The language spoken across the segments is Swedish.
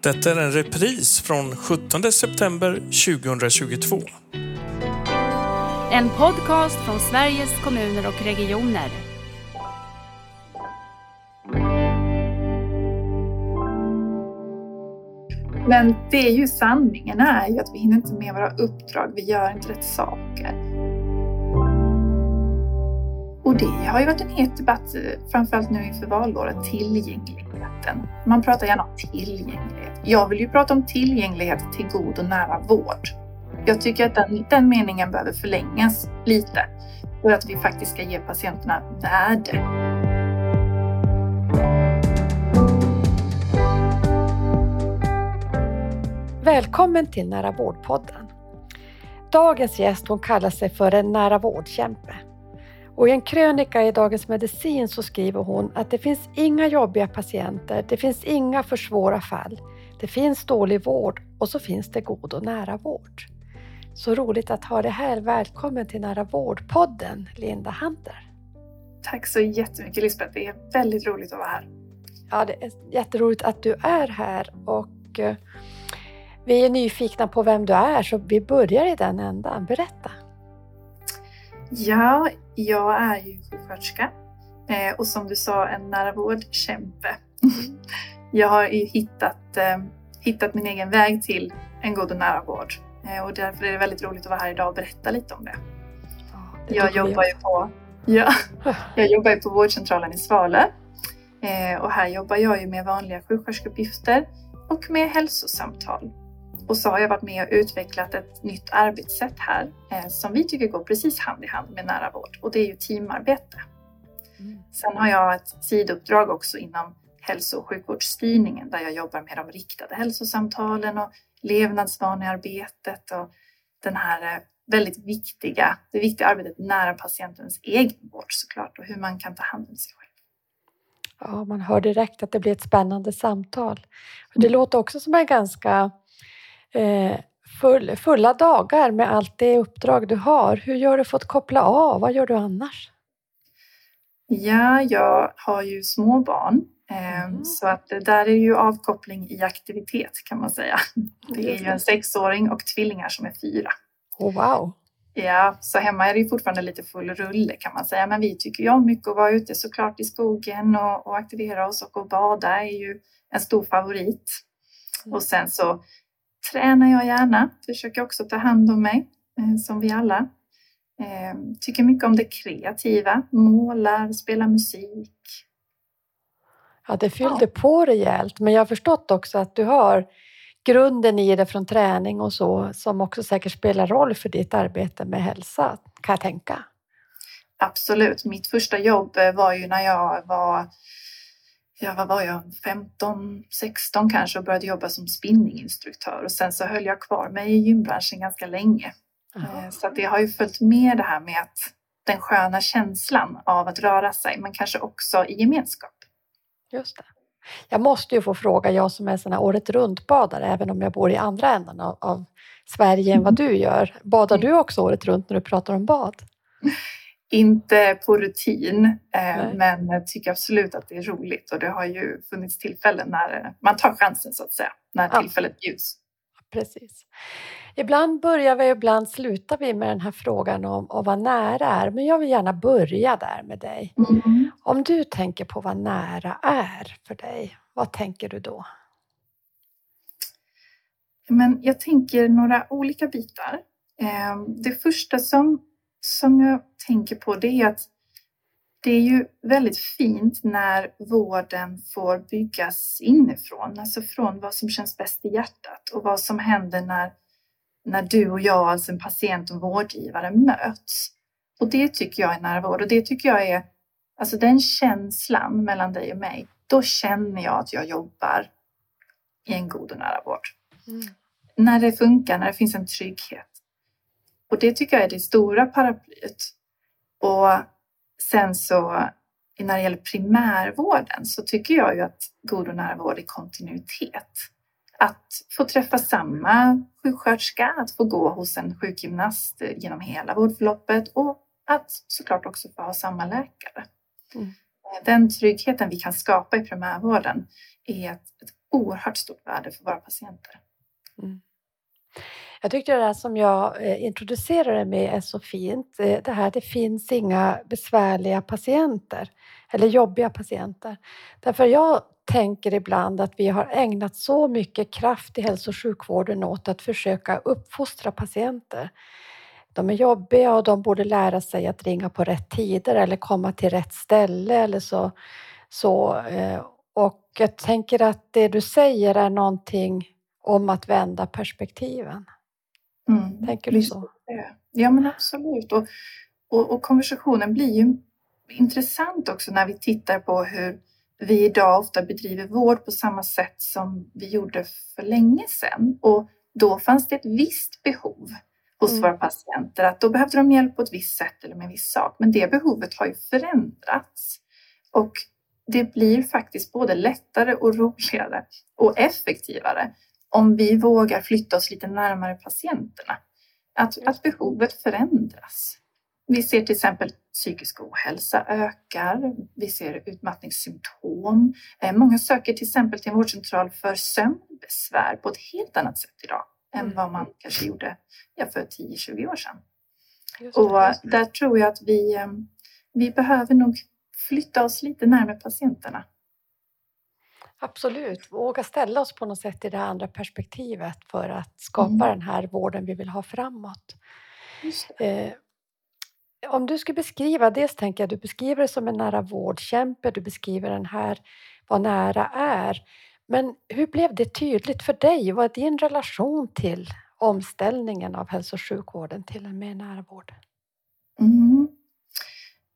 Detta är en repris från 17 september 2022. En podcast från Sveriges kommuner och regioner. Men det är ju sanningen är ju att vi hinner inte med våra uppdrag, vi gör inte rätt saker. Och det har ju varit en het debatt, framförallt nu inför valåret, tillgängligheten. Man pratar gärna om tillgänglighet. Jag vill ju prata om tillgänglighet till god och nära vård. Jag tycker att den, den meningen behöver förlängas lite för att vi faktiskt ska ge patienterna värde. Välkommen till Nära vårdpodden. Dagens gäst hon kallar sig för en nära vårdkämpe. Och I en krönika i Dagens Medicin så skriver hon att det finns inga jobbiga patienter, det finns inga för svåra fall. Det finns dålig vård och så finns det god och nära vård. Så roligt att ha dig här. Välkommen till Nära vårdpodden, Linda Hunter. Tack så jättemycket Lisbeth. Det är väldigt roligt att vara här. Ja, det är jätteroligt att du är här och eh, vi är nyfikna på vem du är så vi börjar i den ändan. Berätta! Ja, jag är ju sjuksköterska eh, och som du sa en nära vårdkämpe. Jag har ju hittat, eh, hittat min egen väg till en god och nära vård eh, och därför är det väldigt roligt att vara här idag och berätta lite om det. det jag jobbar ju på, ja, jag jobbar ju på vårdcentralen i Svalö och här jobbar jag ju med vanliga sjuksköterskeuppgifter och med hälsosamtal. Och så har jag varit med och utvecklat ett nytt arbetssätt här eh, som vi tycker går precis hand i hand med nära vård och det är ju teamarbete. Mm. Sen har jag ett sidouppdrag också inom hälso och sjukvårdsstyrningen där jag jobbar med de riktade hälsosamtalen och levnadsvanearbetet och den här eh, väldigt viktiga, det viktiga arbetet nära patientens egen vård såklart och hur man kan ta hand om sig själv. Ja, man hör direkt att det blir ett spännande samtal. Det mm. låter också som en ganska full, fulla dagar med allt det uppdrag du har. Hur gör du för att koppla av? Vad gör du annars? Ja, jag har ju små barn eh, mm. så att det där är ju avkoppling i aktivitet kan man säga. Det är ju en sexåring och tvillingar som är fyra. Oh, wow! Ja, så hemma är det ju fortfarande lite full rulle kan man säga. Men vi tycker ju om mycket att vara ute såklart i skogen och, och aktivera oss och att bada är ju en stor favorit. Mm. Och sen så tränar jag gärna, försöker också ta hand om mig eh, som vi alla. Eh, tycker mycket om det kreativa, målar, spelar musik. Ja, det fyllde ja. på rejält, men jag har förstått också att du har grunden i det från träning och så som också säkert spelar roll för ditt arbete med hälsa, kan jag tänka. Absolut. Mitt första jobb var ju när jag var ja, vad var jag, 15, 16 kanske och började jobba som spinninginstruktör och sen så höll jag kvar mig i gymbranschen ganska länge. Eh, så det har ju följt med det här med att den sköna känslan av att röra sig, men kanske också i gemenskap. Just det. Jag måste ju få fråga, jag som är sån här året runt-badare, även om jag bor i andra änden av, av Sverige än vad du gör. Badar du också året runt när du pratar om bad? Inte på rutin, eh, men tycker absolut att det är roligt och det har ju funnits tillfällen när man tar chansen så att säga, när ja. tillfället bjuds. Precis. Ibland börjar vi, ibland slutar vi med den här frågan om, om vad nära är, men jag vill gärna börja där med dig. Mm. Om du tänker på vad nära är för dig, vad tänker du då? Men jag tänker några olika bitar. Eh, det första som som jag tänker på det är att det är ju väldigt fint när vården får byggas inifrån, alltså från vad som känns bäst i hjärtat och vad som händer när, när du och jag, alltså en patient och vårdgivare, möts. Och det tycker jag är nära vård och det tycker jag är, alltså den känslan mellan dig och mig, då känner jag att jag jobbar i en god och nära vård. Mm. När det funkar, när det finns en trygghet. Och det tycker jag är det stora paraplyet. Och sen så när det gäller primärvården så tycker jag ju att god och nära vård är kontinuitet. Att få träffa samma sjuksköterska, att få gå hos en sjukgymnast genom hela vårdförloppet och att såklart också få ha samma läkare. Mm. Den tryggheten vi kan skapa i primärvården är ett, ett oerhört stort värde för våra patienter. Mm. Jag tyckte det där som jag eh, introducerade med är så fint. Eh, det här det finns inga besvärliga patienter eller jobbiga patienter. Därför jag tänker ibland att vi har ägnat så mycket kraft i hälso och sjukvården åt att försöka uppfostra patienter. De är jobbiga och de borde lära sig att ringa på rätt tider eller komma till rätt ställe eller så. så eh, och jag tänker att det du säger är någonting om att vända perspektiven. Mm. Tänker du så? Ja, men absolut. Och, och, och, konversationen blir ju intressant också när vi tittar på hur vi idag ofta bedriver vård på samma sätt som vi gjorde för länge sedan. Och då fanns det ett visst behov hos mm. våra patienter att då behövde de hjälp på ett visst sätt eller med en viss sak. Men det behovet har ju förändrats. Och det blir faktiskt både lättare och roligare och effektivare om vi vågar flytta oss lite närmare patienterna. Att, att behovet förändras. Vi ser till exempel psykisk ohälsa ökar. Vi ser utmattningssymptom. Eh, många söker till exempel till en vårdcentral för sömnbesvär på ett helt annat sätt idag än vad man kanske gjorde för 10-20 år sedan. Och där tror jag att vi, eh, vi behöver nog flytta oss lite närmare patienterna. Absolut, våga ställa oss på något sätt i det andra perspektivet för att skapa mm. den här vården vi vill ha framåt. Eh, om du skulle beskriva, dels tänker jag du beskriver det som en nära vårdkämpe, du beskriver den här, vad nära är. Men hur blev det tydligt för dig? Vad är din relation till omställningen av hälso och sjukvården till en mer nära vård? Mm.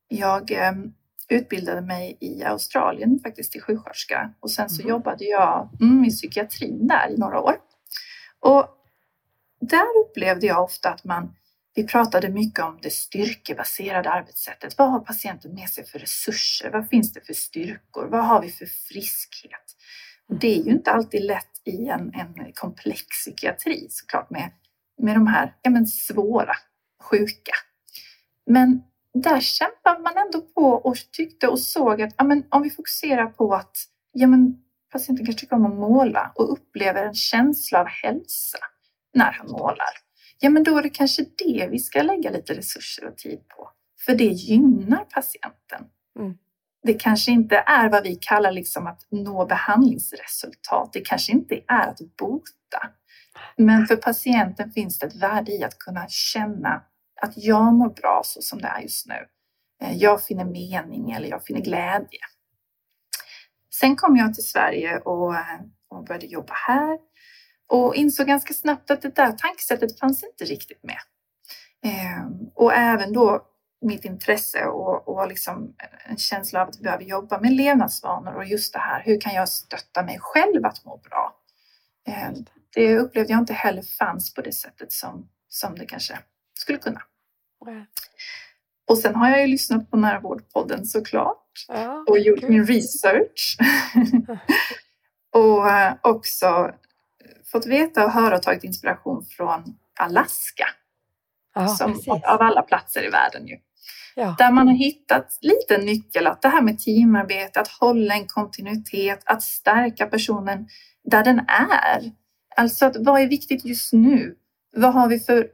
Jag eh, utbildade mig i Australien faktiskt till sjuksköterska och sen så mm. jobbade jag mm, i psykiatrin där i några år. Och där upplevde jag ofta att man, vi pratade mycket om det styrkebaserade arbetssättet. Vad har patienten med sig för resurser? Vad finns det för styrkor? Vad har vi för friskhet? Och det är ju inte alltid lätt i en, en komplex psykiatri såklart med, med de här ja, men svåra sjuka. Men där kämpade man ändå på och tyckte och såg att ja, men om vi fokuserar på att ja, men patienten kanske tycker om att måla och upplever en känsla av hälsa när han målar. Ja, men då är det kanske det vi ska lägga lite resurser och tid på. För det gynnar patienten. Mm. Det kanske inte är vad vi kallar liksom att nå behandlingsresultat. Det kanske inte är att bota. Men för patienten finns det ett värde i att kunna känna att jag mår bra så som det är just nu. Eh, jag finner mening eller jag finner glädje. Sen kom jag till Sverige och, eh, och började jobba här och insåg ganska snabbt att det där tankesättet fanns inte riktigt med. Eh, och även då mitt intresse och, och liksom en känsla av att vi behöver jobba med levnadsvanor och just det här, hur kan jag stötta mig själv att må bra? Det upplevde jag inte heller fanns på det sättet som, som det kanske skulle kunna. Mm. Och sen har jag ju lyssnat på Närvårdpodden såklart ja, och gjort kul. min research. och eh, också fått veta och höra och tagit inspiration från Alaska. Ja, som av alla platser i världen ju. Ja. Där man har hittat lite nyckel att det här med teamarbete, att hålla en kontinuitet, att stärka personen där den är. Alltså att vad är viktigt just nu? Vad har vi för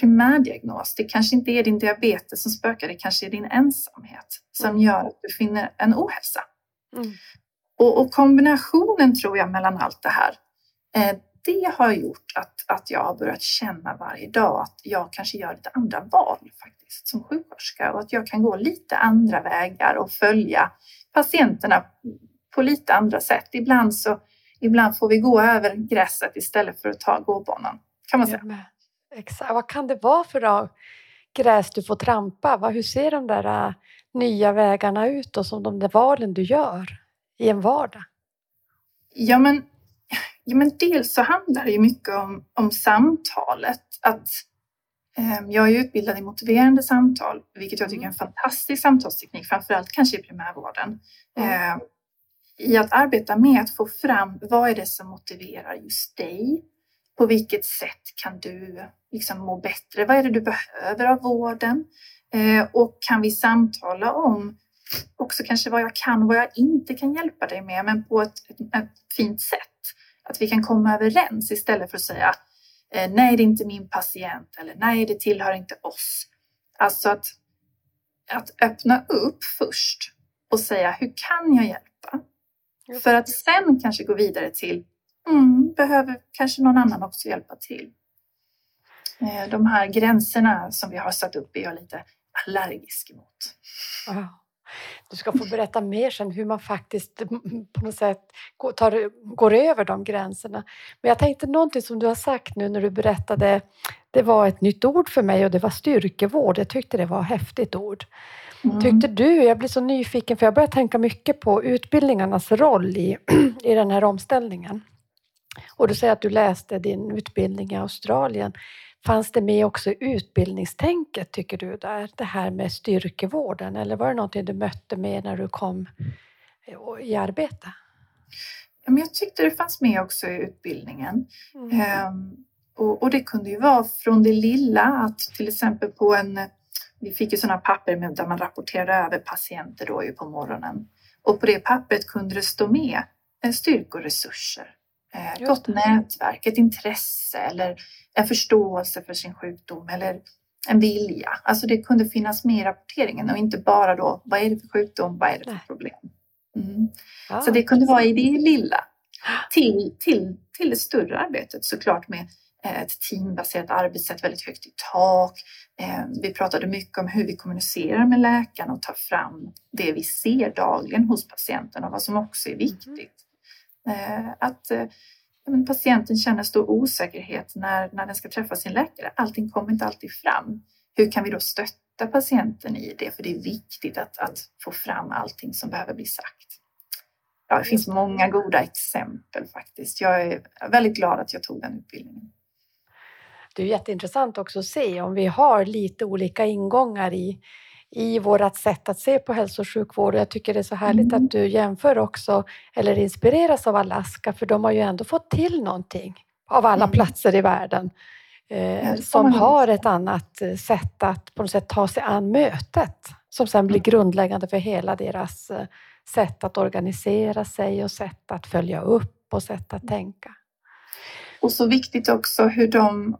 primärdiagnos. Det kanske inte är din diabetes som spökar, det kanske är din ensamhet som mm. gör att du finner en ohälsa. Mm. Och, och, kombinationen tror jag mellan allt det här, eh, det har gjort att, att jag har börjat känna varje dag att jag kanske gör lite andra val faktiskt som sjuksköterska och att jag kan gå lite andra vägar och följa patienterna på lite andra sätt. Ibland så ibland får vi gå över gräset istället för att ta gåbanan kan man säga. Exakt. Vad kan det vara för gräs du får trampa? Hur ser de där uh, nya vägarna ut och som de där valen du gör i en vardag? Ja, men, ja, men dels så handlar det ju mycket om, om samtalet. Att, eh, jag är utbildad i motiverande samtal, vilket jag tycker är en fantastisk samtalsteknik, framförallt kanske i primärvården. Eh, I att arbeta med att få fram vad är det som motiverar just dig? På vilket sätt kan du liksom må bättre? Vad är det du behöver av vården? Eh, och kan vi samtala om också kanske vad jag kan och vad jag inte kan hjälpa dig med, men på ett, ett, ett fint sätt. Att vi kan komma överens istället för att säga eh, nej, det är inte min patient eller nej, det tillhör inte oss. Alltså att, att öppna upp först och säga hur kan jag hjälpa? För att sen kanske gå vidare till mm, behöver kanske någon annan också hjälpa till. Eh, de här gränserna som vi har satt upp är jag lite allergisk mot. Du ska få berätta mer sen hur man faktiskt på något sätt går, tar, går över de gränserna. Men jag tänkte någonting som du har sagt nu när du berättade, det var ett nytt ord för mig och det var styrkevård. Jag tyckte det var ett häftigt ord. Mm. Tyckte du, jag blir så nyfiken för jag börjar tänka mycket på utbildningarnas roll i, i den här omställningen. Och du säger att du läste din utbildning i Australien. Fanns det med också i utbildningstänket, tycker du, där, det här med styrkevården? Eller var det någonting du mötte med när du kom i arbete? Ja, men jag tyckte det fanns med också i utbildningen. Mm. Ehm, och, och, det kunde ju vara från det lilla att till exempel på en... Vi fick ju sådana papper med, där man rapporterade över patienter då ju på morgonen. Och på det pappret kunde det stå med styrkoresurser eh, gott nätverk, ett intresse eller en förståelse för sin sjukdom eller en vilja. Alltså det kunde finnas med i rapporteringen och inte bara då vad är det för sjukdom, vad är det för problem. Mm. Ja, så det kunde vara i det lilla till, till, till det större arbetet såklart med eh, ett teambaserat arbetssätt väldigt högt i tak. Eh, vi pratade mycket om hur vi kommunicerar med läkaren och tar fram det vi ser dagligen hos patienten och vad som också är viktigt. Eh, att eh, patienten känner stor osäkerhet när, när den ska träffa sin läkare. Allting kommer inte alltid fram. Hur kan vi då stötta patienten i det? För det är viktigt att, att få fram allting som behöver bli sagt. Ja, det finns många goda exempel faktiskt. Jag är väldigt glad att jag tog den utbildningen. Det är jätteintressant också att se om vi har lite olika ingångar i i vårt sätt att se på hälso och sjukvård. Jag tycker det är så härligt mm. att du jämför också, eller inspireras av Alaska, för de har ju ändå fått till någonting av alla mm. platser i världen eh, som har ett annat eh, sätt att på något sätt ta sig an mötet som sen blir mm. grundläggande för hela deras eh, sätt att organisera sig och sätt att följa upp och sätt att tänka. Och så viktigt också hur de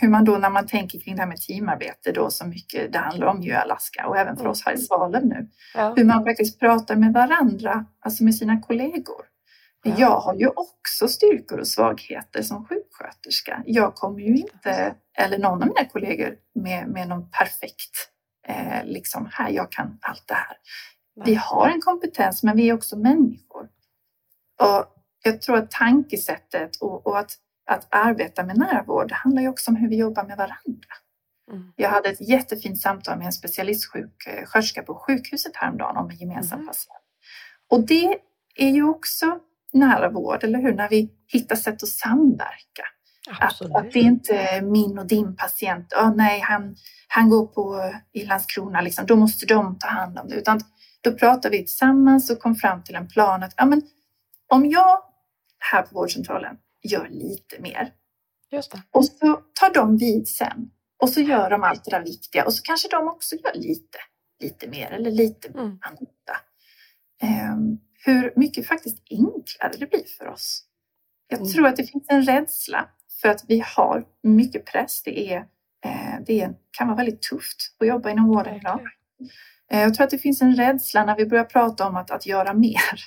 hur man då när man tänker kring det här med teamarbete då så mycket det handlar om ju i Alaska och även för oss här i Svalöv nu. Ja. Hur man faktiskt pratar med varandra, alltså med sina kollegor. Ja. Jag har ju också styrkor och svagheter som sjuksköterska. Jag kommer ju inte, eller någon av mina kollegor, med, med någon perfekt, eh, liksom här, jag kan allt det här. Vi har en kompetens, men vi är också människor. Och jag tror att tankesättet och, och att att arbeta med närvård handlar ju också om hur vi jobbar med varandra. Mm. Jag hade ett jättefint samtal med en specialistsjuksköterska på sjukhuset häromdagen om en gemensam mm. patient. Och det är ju också nära vård, eller hur? När vi hittar sätt att samverka. Att, att, det är inte min och din patient, oh, nej, han, han går på i Landskrona, liksom, då måste de ta hand om det. Utan då pratar vi tillsammans och kom fram till en plan att ja, men, om jag här på vårdcentralen gör lite mer. Just det. Och så tar de vid sen och så gör de allt det där viktiga och så kanske de också gör lite, lite mer eller lite mm. annorlunda. Um, hur mycket faktiskt enklare det blir för oss. Jag mm. tror att det finns en rädsla för att vi har mycket press. Det, är, eh, det kan vara väldigt tufft att jobba inom vården idag. Eh, jag tror att det finns en rädsla när vi börjar prata om att, att göra mer.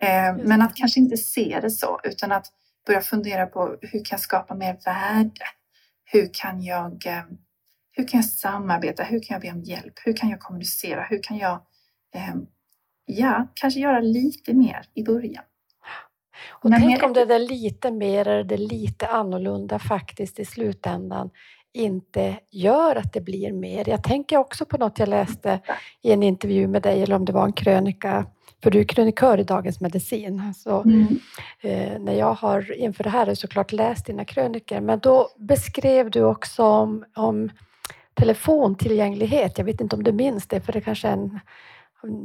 Eh, men att kanske inte se det så, utan att börja fundera på hur kan jag skapa mer värde? Hur kan jag, eh, hur kan jag samarbeta? Hur kan jag be om hjälp? Hur kan jag kommunicera? Hur kan jag, eh, ja, kanske göra lite mer i början? Och Men tänk om det där lite mer eller det lite annorlunda faktiskt i slutändan inte gör att det blir mer. Jag tänker också på något jag läste i en intervju med dig, eller om det var en krönika för du är krönikör i Dagens Medicin. Så, mm. eh, när jag har inför det här har såklart läst dina kröniker, men då beskrev du också om, om telefontillgänglighet. Jag vet inte om du minns det, för det kanske är en,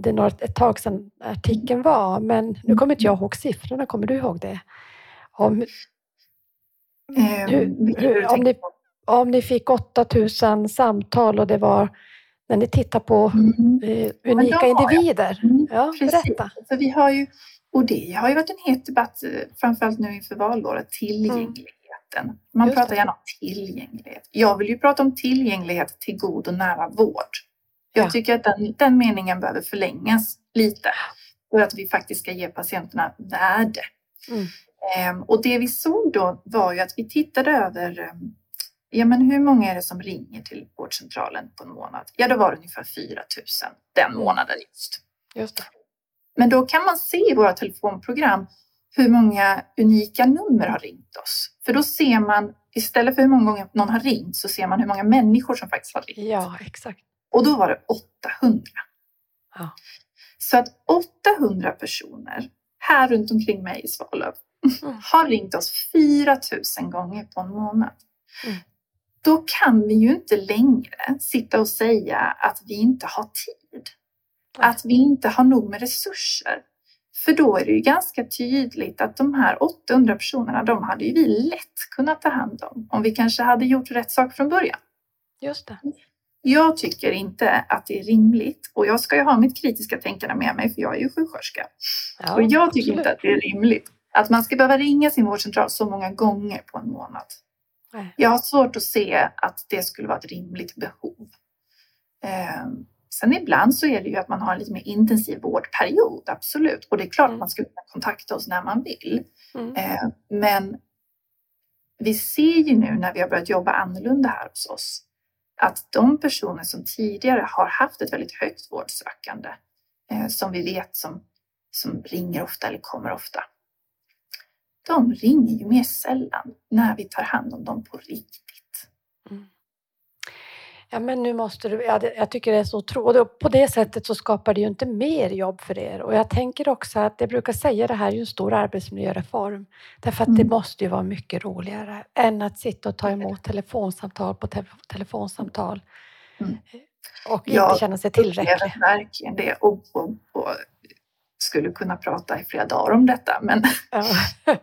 det är något, ett tag sedan artikeln var, men nu kommer inte jag ihåg siffrorna. Kommer du ihåg det? Om, eh, hur, hur, om, ni, om ni fick 8000 samtal och det var när ni tittar på Mm. eh, unika individer. Mm, Ja, Precis. berätta. Så vi har ju, och det har ju varit en het debatt, eh, framförallt nu inför valåret, tillgängligheten. Man Just pratar det. gärna om tillgänglighet. Jag vill ju prata om tillgänglighet till god och nära vård. Jag Ja. tycker att den, den meningen behöver förlängas lite för att vi faktiskt ska ge patienterna värde. Mm. Ehm, och det vi såg då var ju att vi tittade över ehm, Ja, men hur många är det som ringer till vårdcentralen på en månad? Ja, då var det ungefär 4 000 den Mm. månaden just. Just det. Men då kan man se i våra telefonprogram hur många unika nummer har ringt oss. För då ser man, istället för hur många gånger någon har ringt, så ser man hur många människor som faktiskt har ringt. Ja, exakt. Och då var det 800. Ja. Så att 800 personer här runt omkring mig i Svalöv Mm. har ringt oss 4000 gånger på en månad. Mm. Då kan vi ju inte längre sitta och säga att vi inte har tid. Att vi inte har nog med resurser. För då är det ju ganska tydligt att de här 800 personerna, de hade ju vi lätt kunnat ta hand om. Om vi kanske hade gjort rätt sak från början. Just det. Jag tycker inte att det är rimligt och jag ska ju ha mitt kritiska tänkande med mig för jag är ju sjuksköterska. Ja, och jag tycker absolut. inte att det är rimligt att man ska behöva ringa sin vårdcentral så många gånger på en månad. Jag har svårt att se att det skulle vara ett rimligt behov. Eh, sen ibland så är det ju att man har en lite mer intensiv vårdperiod, absolut. Och det är klart Mm. att man ska kunna kontakta oss när man vill. Mm. Eh, men vi ser ju nu när vi har börjat jobba annorlunda här hos oss att de personer som tidigare har haft ett väldigt högt vårdsökande eh, som vi vet som, som ringer ofta eller kommer ofta. De ringer ju mer sällan när vi tar hand om dem på riktigt. Ja, men nu måste du, ja, det, jag tycker det är så otroligt. Och På det sättet så skapar det ju inte mer jobb för er. Och jag tänker också att jag brukar säga det här är ju en stor arbetsmiljöreform. Därför att det Mm. måste ju vara mycket roligare än att sitta och ta emot telefonsamtal på te telefonsamtal. Mm. Och Ja, inte känna sig tillräcklig. upplever verkligen det och, och, och skulle kunna prata i flera dagar om detta. Men Ja.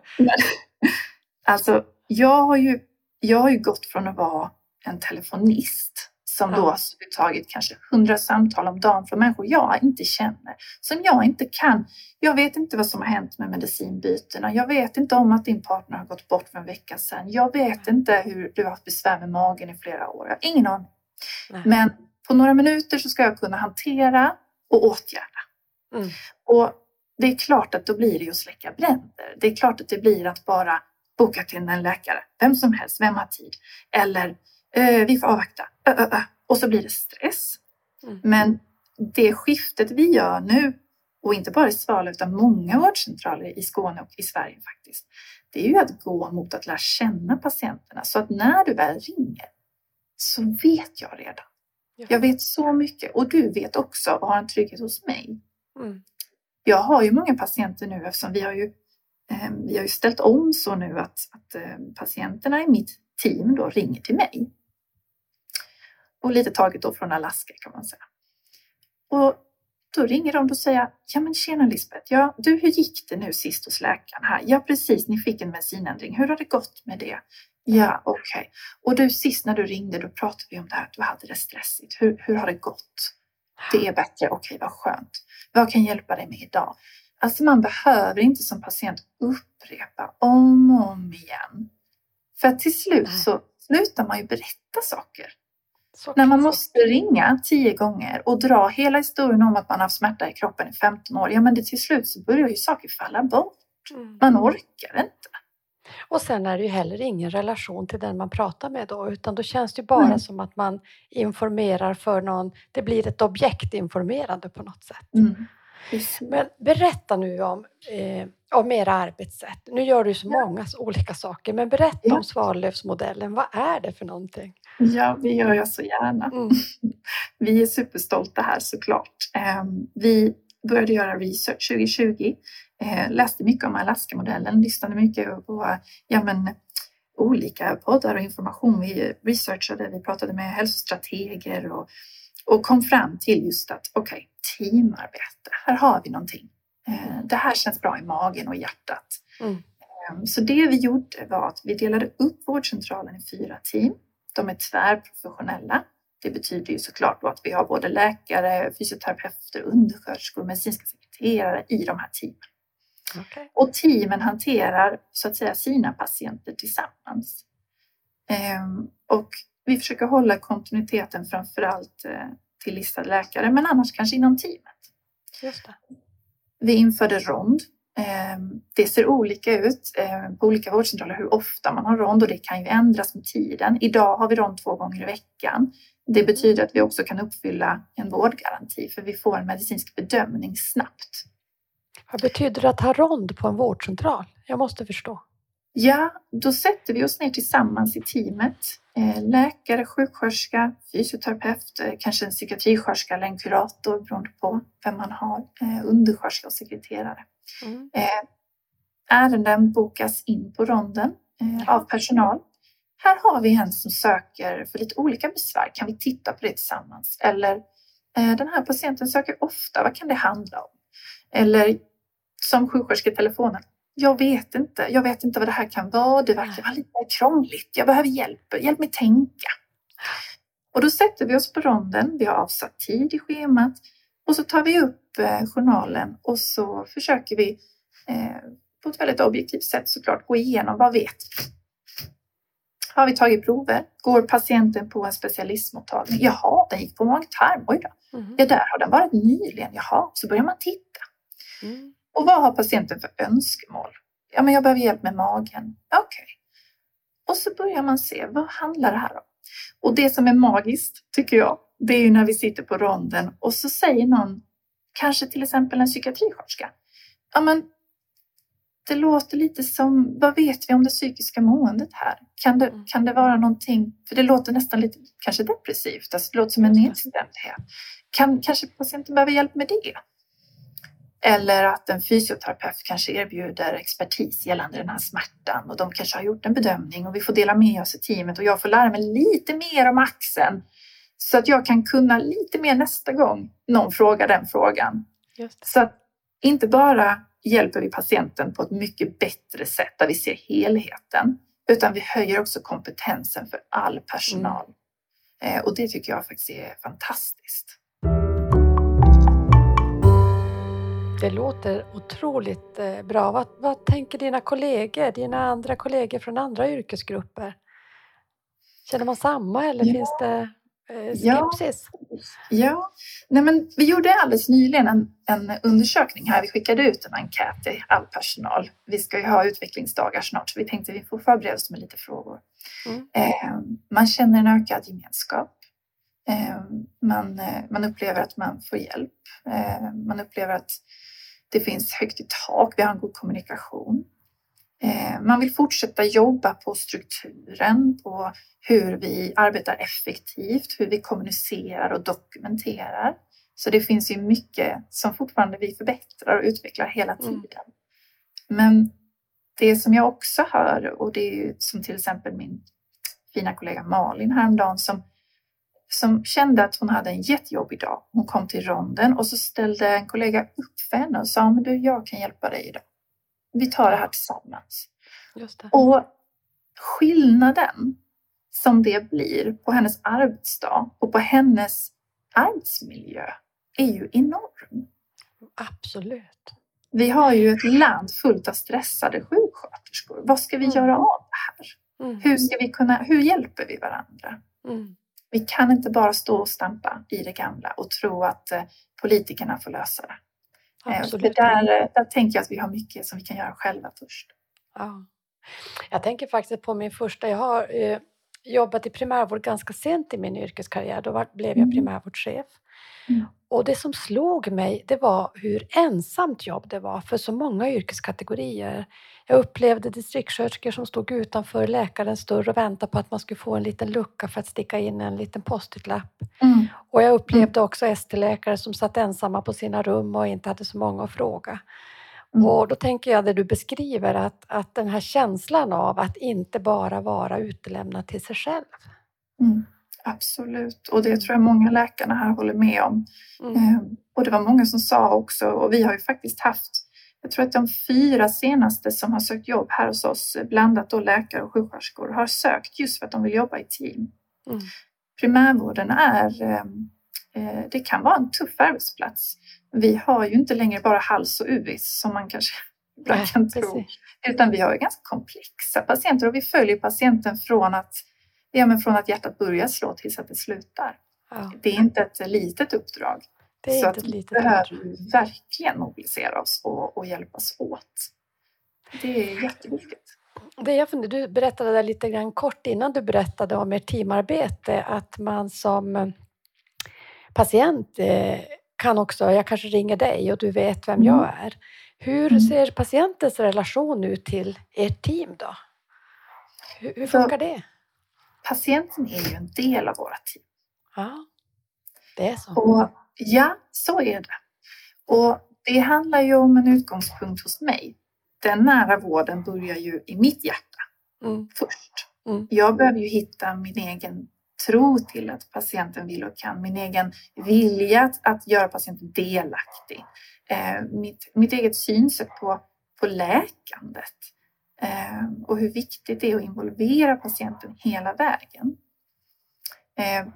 alltså, jag har ju, jag har ju gått från att vara en telefonist som då Ja. har tagit kanske hundra samtal om dagen från människor jag inte känner, som jag inte kan. Jag vet inte vad som har hänt med medicinbytena. Jag vet inte om att din partner har gått bort för en vecka sedan. Jag vet inte hur du har haft besvär med magen i flera år. Jag har ingen aning. Men på några minuter så ska jag kunna hantera och åtgärda. Mm. Och det är klart att då blir det ju att släcka bränder. Det är klart att det blir att bara boka till en läkare, vem som helst, vem har tid? Eller eh, vi får avvakta. Ö, ö, ö. Och så blir det stress. Mm. Men det skiftet vi gör nu, och inte bara i Svalöv utan många vårdcentraler i Skåne och i Sverige faktiskt, det är ju att gå mot att lära känna patienterna så att när du väl ringer så vet jag redan. Ja. Jag vet så mycket och du vet också och har en trygghet hos mig. Mm. Jag har ju många patienter nu eftersom vi har ju, eh, vi har ju ställt om så nu att, att eh, patienterna i mitt team då ringer till mig. Och lite taget då från Alaska kan man säga. Och då ringer de och säger ja men tjena Lisbeth, ja, du hur gick det nu sist hos läkaren här? Ja precis, ni fick en medicinändring. Hur har det gått med det? Ja, okej. Och du sist när du ringde då pratade vi om det här, att du hade det stressigt. Hur, hur har det gått? Det är bättre, okej vad skönt. Vad kan jag hjälpa dig med idag? Alltså man behöver inte som patient upprepa om och om igen. För att till slut så slutar man ju berätta saker. Så När man måste ringa tio gånger och dra hela historien om att man har haft smärta i kroppen i 15 år, ja men det till slut så börjar ju saker falla bort. Mm. Man orkar inte. Och sen är det ju heller ingen relation till den man pratar med då, utan då känns det ju bara Mm. som att man informerar för någon. Det blir ett objektinformerande på något sätt. Mm. Men berätta nu om, eh, om era arbetssätt. Nu gör du så många s- olika saker, men berätta Ja. om Svalövsmodellen. Vad är det för någonting? Ja, det gör jag så gärna. Mm. Vi är superstolta här såklart. Ehm, Vi började göra research 2020, eh, läste mycket om Alaska-modellen, lyssnade mycket på ja, men, olika poddar och information. Vi researchade, vi pratade med hälsostrateger och, och kom fram till just att okej, teamarbete, här har vi någonting. Eh, Det här känns bra i magen och hjärtat. Mm. Ehm, Så det vi gjorde var att vi delade upp vårdcentralen i fyra team. De är tvärprofessionella. Det betyder ju såklart att vi har både läkare, fysioterapeuter, undersköterskor, medicinska sekreterare i de här teamen. Okay. Och teamen hanterar så att säga sina patienter tillsammans. Ehm, och vi försöker hålla kontinuiteten framför allt eh, till listade läkare, men annars kanske inom teamet. Just det. Vi införde rond. Ehm, det ser olika ut eh, på olika vårdcentraler hur ofta man har rond och det kan ju ändras med tiden. Idag har vi rond två gånger i veckan. Det betyder att vi också kan uppfylla en vårdgaranti för vi får en medicinsk bedömning snabbt. Vad betyder det att ha rond på en vårdcentral? Jag måste förstå. Ja, då sätter vi oss ner tillsammans i teamet. Eh, läkare, sjuksköterska, fysioterapeut, eh, kanske en psykiatrisköterska eller en kurator beroende på vem man har, eh, undersköterska och sekreterare. Mm. Ärenden bokas in på ronden av personal. Här har vi en som söker för lite olika besvär. Kan vi titta på det tillsammans? Eller eh, den här patienten söker ofta. Vad kan det handla om? Eller som sjuksköterska i telefonen. Jag vet inte. Jag vet inte vad det här kan vara. Det verkar vara lite krångligt. Jag behöver hjälp. Hjälp mig tänka. Och då sätter vi oss på ronden. Vi har avsatt tid i schemat och så tar vi upp eh, journalen och så försöker vi eh, på ett väldigt objektivt sätt såklart gå igenom vad vet vi? Har vi tagit prover? Går patienten på en specialistmottagning? Jaha, den gick på mag-tarm. Oj då. Mm. Ja, där har den varit nyligen. Jaha, så börjar man titta. Mm. Och vad har patienten för önskemål? Ja, men jag behöver hjälp med magen. Okej. Okay. Och så börjar man se, vad handlar det här om? Och det som är magiskt, tycker jag, det är ju när vi sitter på ronden och så säger någon, kanske till exempel en psykiatrisköterska, ja men det låter lite som, vad vet vi om det psykiska måendet här? Kan det, mm. kan det vara någonting, för det låter nästan lite kanske depressivt, alltså det låter som en nedstämdhet. Kan, kanske patienten behöver hjälp med det? Eller att en fysioterapeut kanske erbjuder expertis gällande den här smärtan och de kanske har gjort en bedömning och vi får dela med oss i teamet och jag får lära mig lite mer om axeln så att jag kan kunna lite mer nästa gång någon frågar den frågan. Så att inte bara hjälper vi patienten på ett mycket bättre sätt där vi ser helheten utan vi höjer också kompetensen för all personal. Mm. Och det tycker jag faktiskt är fantastiskt. Det låter otroligt eh, bra. Vad, vad, tänker dina kollegor, dina andra kollegor från andra yrkesgrupper? Känner man samma eller ja. finns det eh, skepsis? Ja, ja. Nej, men vi gjorde alldeles nyligen en, en undersökning här. Vi skickade ut en enkät till all personal. Vi ska ju ha utvecklingsdagar snart så vi tänkte att vi får förbereda oss med lite frågor. Mm. Eh, man känner en ökad gemenskap. Eh, man, eh, man upplever att man får hjälp. Eh, man upplever att det finns högt i tak, vi har en god kommunikation. Eh, man vill fortsätta jobba på strukturen, på hur vi arbetar effektivt, hur vi kommunicerar och dokumenterar. Så det finns ju mycket som fortfarande vi förbättrar och utvecklar hela mm. tiden. Mm. Men det som jag också hör, och det är ju som till exempel min fina kollega Malin häromdagen som som kände att hon hade en jättejobbig dag. Hon kom till ronden och så ställde en kollega upp för henne och sa, men du, jag kan hjälpa dig idag. Vi tar det här tillsammans. Det. Och skillnaden som det blir på hennes arbetsdag och på hennes arbetsmiljö är ju enorm. Absolut. Vi har ju ett land fullt av stressade sjuksköterskor. Vad ska vi mm. göra av det här? Mm. Hur, ska vi kunna, hur hjälper vi varandra? Mm. Vi kan inte bara stå och stampa i det gamla och tro att eh, politikerna får lösa det. Eh, Absolut. Där, där tänker jag att vi har mycket som vi kan göra själva först. Ja. Jag tänker faktiskt på min första, jag har eh, jobbat i primärvård ganska sent i min yrkeskarriär, då var, blev jag mm. primärvårdschef. Mm. Och det som slog mig, det var hur ensamt jobb det var för så många yrkeskategorier. Jag upplevde distriktssköterskor som stod utanför läkarens dörr och väntade på att man skulle få en liten lucka för att sticka in en liten post-it-lapp. Mm. Och jag upplevde också ST-läkare som satt ensamma på sina rum och inte hade så många att fråga. Mm. Och då tänker jag det du beskriver, att, att den här känslan av att inte bara vara utelämnad till sig själv. Mm. Absolut, och det tror jag många läkarna här håller med om. Mm. Eh, och det var många som sa också, och vi har ju faktiskt haft, jag tror att de fyra senaste som har sökt jobb här hos oss, blandat då läkare och sjuksköterskor, har sökt just för att de vill jobba i team. Mm. primärvården är, eh, det kan vara en tuff arbetsplats. Vi har ju inte längre bara hals och UVIS som man kanske ibland kan tro, utan vi har ju ganska komplexa patienter och vi följer patienten från att, ja, men från att hjärtat börjar slå tills att det slutar. Ja. Det är inte ett litet uppdrag. Det är så inte litet vi behöver verkligen mobilisera oss och, och hjälpas åt. Det är jätteviktigt. Det jag funderar, du berättade där lite grann kort innan du berättade om ert teamarbete, att man som eh, patient eh, kan också, jag kanske ringer dig och du vet vem jag mm. är. Hur mm. ser patientens relation ut till ert team då? Hur, hur funkar det? Patienten är ju en del av våra team. Ja, det är så. Och, ja, så är det. Och det handlar ju om en utgångspunkt hos mig den nära vården börjar ju i mitt hjärta mm. först. Mm. Jag behöver ju hitta min egen tro till att patienten vill och kan, min egen vilja att, att göra patienten delaktig, eh, mitt, mitt eget synsätt på, på läkandet och hur viktigt det är att involvera patienten hela vägen. Eh,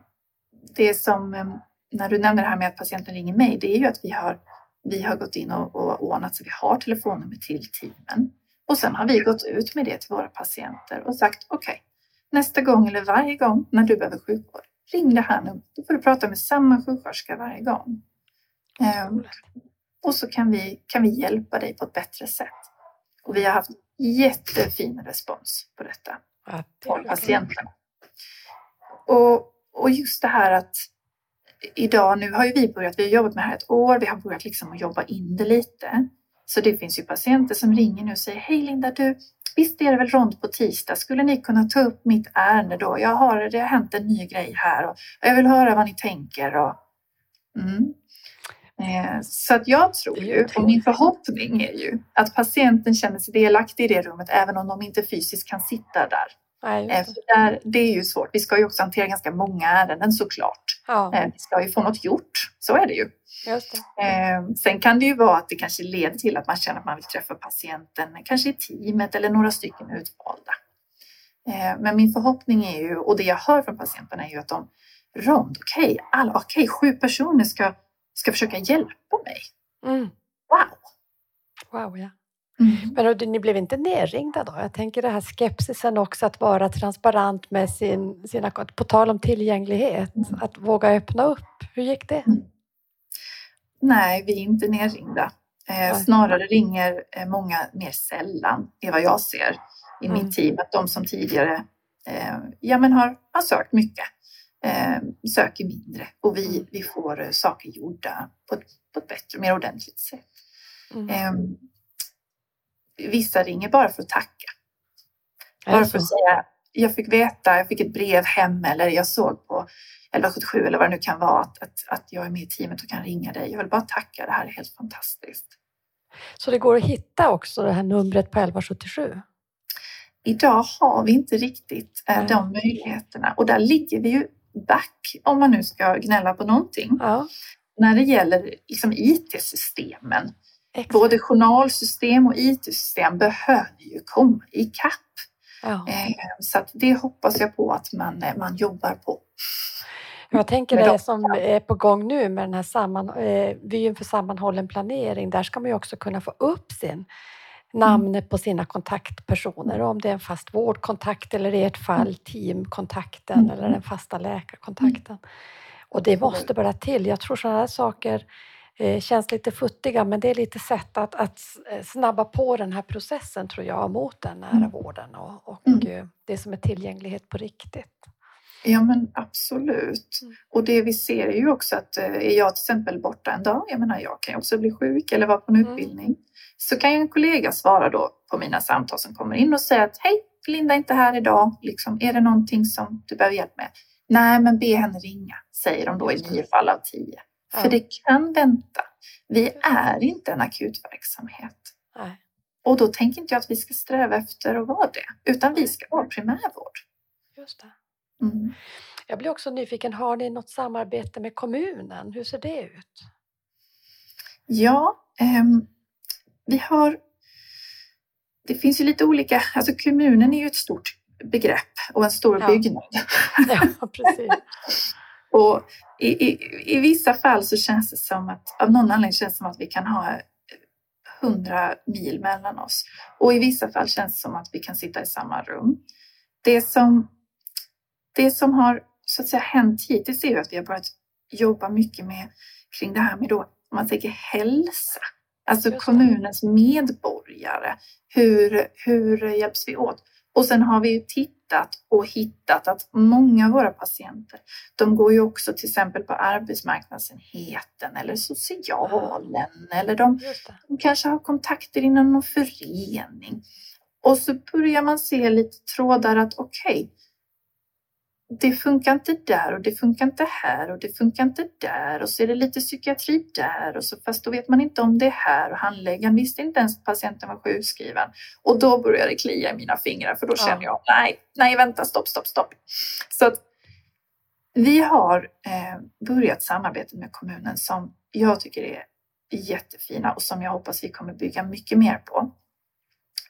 det som, eh, när du nämner det här med att patienten ringer mig, det är ju att vi har vi har gått in och, och ordnat så vi har telefonnummer till teamen. Och sen har vi gått ut med det till våra patienter och sagt okej, okay, nästa gång eller varje gång när du behöver sjukvård, ring det här numret. Då får du prata med samma sjuksköterska varje gång. Och så kan vi, kan vi hjälpa dig på ett bättre sätt. Och vi har haft jättefin respons på detta från patienterna. Och, och just det här att idag, nu har ju vi börjat, vi har jobbat med det här ett år, vi har börjat liksom att jobba in det lite. Så det finns ju patienter som ringer nu och säger Hej Linda, du, visst är det väl rond på tisdag? Skulle ni kunna ta upp mitt ärende då? Jag har, det har hänt en ny grej här och jag vill höra vad ni tänker. Och, mm. Eh, så att jag tror ju, och min förhoppning är ju att patienten känner sig delaktig i det rummet även om de inte fysiskt kan sitta där. Nej, eh, det. Där, det är ju svårt. Vi ska ju också hantera ganska många ärenden såklart. Ja. Eh, vi ska ju få något gjort, så är det ju. Det. Sen kan det ju vara att det kanske leder till att man känner att man vill träffa patienten, kanske i teamet eller några stycken utvalda. Men min förhoppning är ju, och det jag hör från patienterna är ju att de Rond, okej, okay, okay, sju personer ska, ska försöka hjälpa mig. Mm. Wow! Wow, ja. Mm. Men ni blev inte nerringda då? Jag tänker det här skepsisen också att vara transparent med sin, sina, på tal om tillgänglighet, mm. att våga öppna upp. Hur gick det? Mm. Nej, vi är inte nerringda. Eh, snarare ringer eh, många mer sällan, det är vad jag ser i mm. mitt team, att de som tidigare eh, ja, men har, har sökt mycket eh, söker mindre och vi, mm. vi får eh, saker gjorda på ett, på ett bättre, mer ordentligt sätt. Mm. Ehm, vissa ringer bara för att tacka. Bara för att säga, jag fick veta, jag fick ett brev hem eller jag såg på 1177 eller vad det nu kan vara att, att, att jag är med i teamet och kan ringa dig. Jag vill bara tacka, det här är helt fantastiskt. Så det går att hitta också det här numret på 1177? Idag har vi inte riktigt eh, de möjligheterna och där ligger vi ju back om man nu ska gnälla på någonting. Ja. När det gäller liksom IT-systemen Exakt. Både journalsystem och IT-system behöver ju komma ikapp. Ja. Eh, så det hoppas jag på att man, eh, man jobbar på. Jag tänker det som är på gång nu med den här samman, eh, vyn för sammanhållen planering. Där ska man ju också kunna få upp sin namnet mm. på sina kontaktpersoner. Om det är en fast vårdkontakt eller i ert fall mm. teamkontakten mm. eller den fasta läkarkontakten. Och det måste bara till. Jag tror sådana här saker Eh, känns lite futtiga men det är lite sätt att, att eh, snabba på den här processen tror jag mot den nära mm. vården och, och mm. Eh, det som är tillgänglighet på riktigt. Ja men absolut. Mm. Och det vi ser är ju också att är jag till exempel borta en dag, jag menar jag kan ju också bli sjuk eller vara på en mm. utbildning, så kan ju en kollega svara då på mina samtal som kommer in och säga att hej, Linda är inte här idag, liksom, är det någonting som du behöver hjälp med? Nej, men be henne ringa, säger de då i nio fall av tio. För det kan vänta. Vi är inte en akutverksamhet. Nej. Och då tänker inte jag att vi ska sträva efter att vara det, utan vi ska vara primärvård. Just det. Mm. Jag blir också nyfiken, har ni något samarbete med kommunen? Hur ser det ut? Ja, eh, vi har... Det finns ju lite olika... Alltså kommunen är ju ett stort begrepp och en stor Ja. byggnad. Ja, precis. Och i, i, I vissa fall så känns det som att, av någon anledning känns det som att vi kan ha hundra mil mellan oss. Och i vissa fall känns det som att vi kan sitta i samma rum. Det som, det som har så att säga hänt hittills är att vi har börjat jobba mycket med kring det här med då, om man tänker hälsa. Alltså kommunens medborgare. Hur, hur hjälps vi åt? Och sen har vi ju tittat och hittat att många av våra patienter, de går ju också till exempel på arbetsmarknadsenheten eller socialen eller de, de kanske har kontakter inom någon förening. Och så börjar man se lite trådar att okej, det funkar inte där och det funkar inte här och det funkar inte där och så är det lite psykiatri där och så fast då vet man inte om det är här och handläggaren visste inte ens att patienten var sjukskriven. Och då börjar det klia i mina fingrar för då Ja. känner jag nej, nej vänta, stopp, stopp, stopp. Så att vi har eh, börjat samarbeta med kommunen som jag tycker är jättefina och som jag hoppas vi kommer bygga mycket mer på.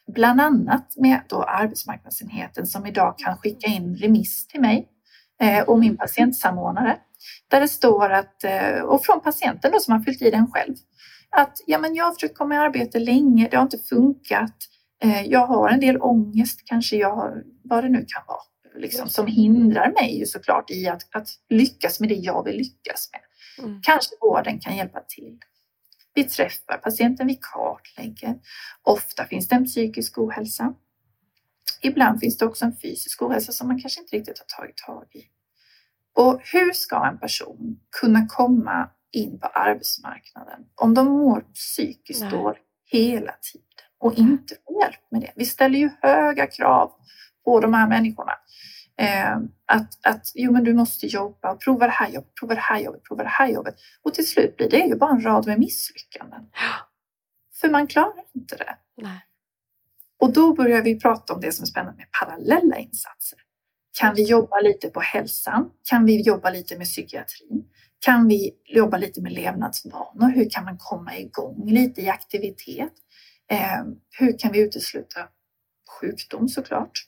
Bland annat med då arbetsmarknadsenheten som idag kan skicka in remiss till mig och min patientsamordnare. Där det står att, eh, och från patienten då som har fyllt i den själv, att ja, men jag har försökt komma i arbete länge, det har inte funkat. Eh, jag har en del ångest, kanske jag vad det nu kan vara, liksom, som hindrar mig såklart i att, att lyckas med det jag vill lyckas med. Mm. Kanske vården kan hjälpa till. Vi träffar patienten, vi kartlägger. Ofta finns det en psykisk ohälsa. Ibland finns det också en fysisk ohälsa som man kanske inte riktigt har tagit tag i. Och hur ska en person kunna komma in på arbetsmarknaden om de mår psykiskt Nej. dåligt hela tiden och inte får hjälp med det? Vi ställer ju höga krav på de här människorna. Eh, att, att jo, men du måste jobba och prova det här jobbet, prova det här jobbet, prova det här jobbet. Och till slut blir det ju bara en rad med misslyckanden. För man klarar inte det. Nej. Och då börjar vi prata om det som är spännande med parallella insatser. Kan vi jobba lite på hälsan? Kan vi jobba lite med psykiatrin? Kan vi jobba lite med levnadsvanor? Hur kan man komma igång lite i aktivitet? Eh, hur kan vi utesluta sjukdom såklart?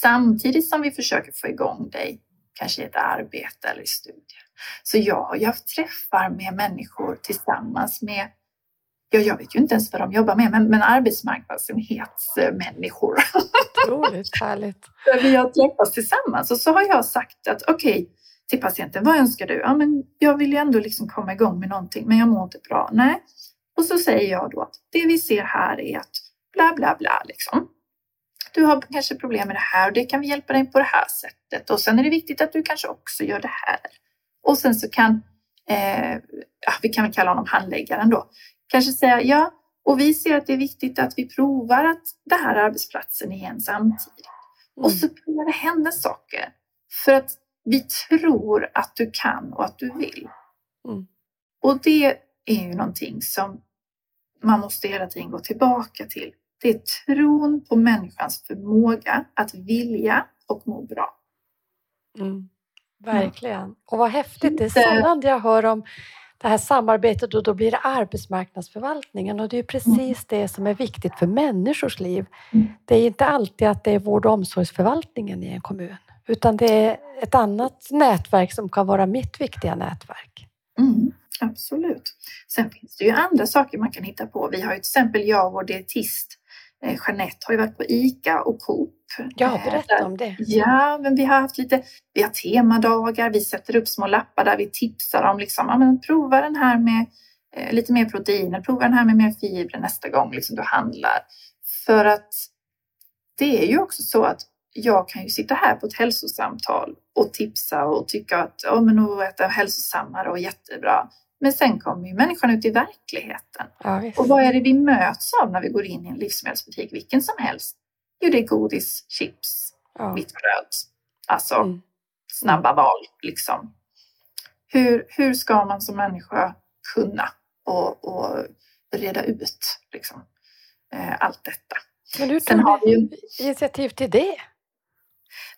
Samtidigt som vi försöker få igång dig, kanske i ett arbete eller i studier. Så jag träffar med människor tillsammans med Ja, jag vet ju inte ens vad de jobbar med, men, men arbetsmarknadsenhetsmänniskor. Otroligt härligt. Där vi har träffats tillsammans och så har jag sagt att okej, till patienten, vad önskar du? Ja, men jag vill ju ändå liksom komma igång med någonting, men jag mår inte bra. Nej. Och så säger jag då att det vi ser här är att bla bla bla liksom. Du har kanske problem med det här och det kan vi hjälpa dig på det här sättet. Och sen är det viktigt att du kanske också gör det här. Och sen så kan, eh, vi kan väl kalla honom handläggaren då, kanske säga ja, och vi ser att det är viktigt att vi provar att det här är arbetsplatsen igen samtidigt. Och så börjar det hända saker. För att vi tror att du kan och att du vill. Mm. Och det är ju någonting som man måste hela tiden gå tillbaka till. Det är tron på människans förmåga att vilja och må bra. Mm. Verkligen. Och vad häftigt. Det är sällan jag hör om det här samarbetet och då blir det arbetsmarknadsförvaltningen och det är precis det som är viktigt för människors liv. Mm. Det är inte alltid att det är vård och omsorgsförvaltningen i en kommun utan det är ett annat nätverk som kan vara mitt viktiga nätverk. Mm, absolut. Sen finns det ju andra saker man kan hitta på. Vi har ju till exempel jag och vår dietist Jeanette har ju varit på ICA och Coop. Ja, Eh, berätta om det. Ja, men vi har haft lite, vi har temadagar, vi sätter upp små lappar där vi tipsar om liksom, ja, men prova den här med eh, lite mer proteiner, prova den här med mer fibrer nästa gång liksom, du handlar. För att det är ju också så att jag kan ju sitta här på ett hälsosamtal och tipsa och tycka att ja, men äter jag hälsosammare och jättebra. Men sen kommer ju människan ut i verkligheten. Ja. Och vad är det vi möts av när vi går in i en livsmedelsbutik, vilken som helst? Jo, det är godis, chips, Ja. vitt bröd. Alltså Mm. snabba val liksom. Hur, hur ska man som människa kunna och, och reda ut liksom, eh, allt detta? Men hur Sen tog ju, initiativ till det?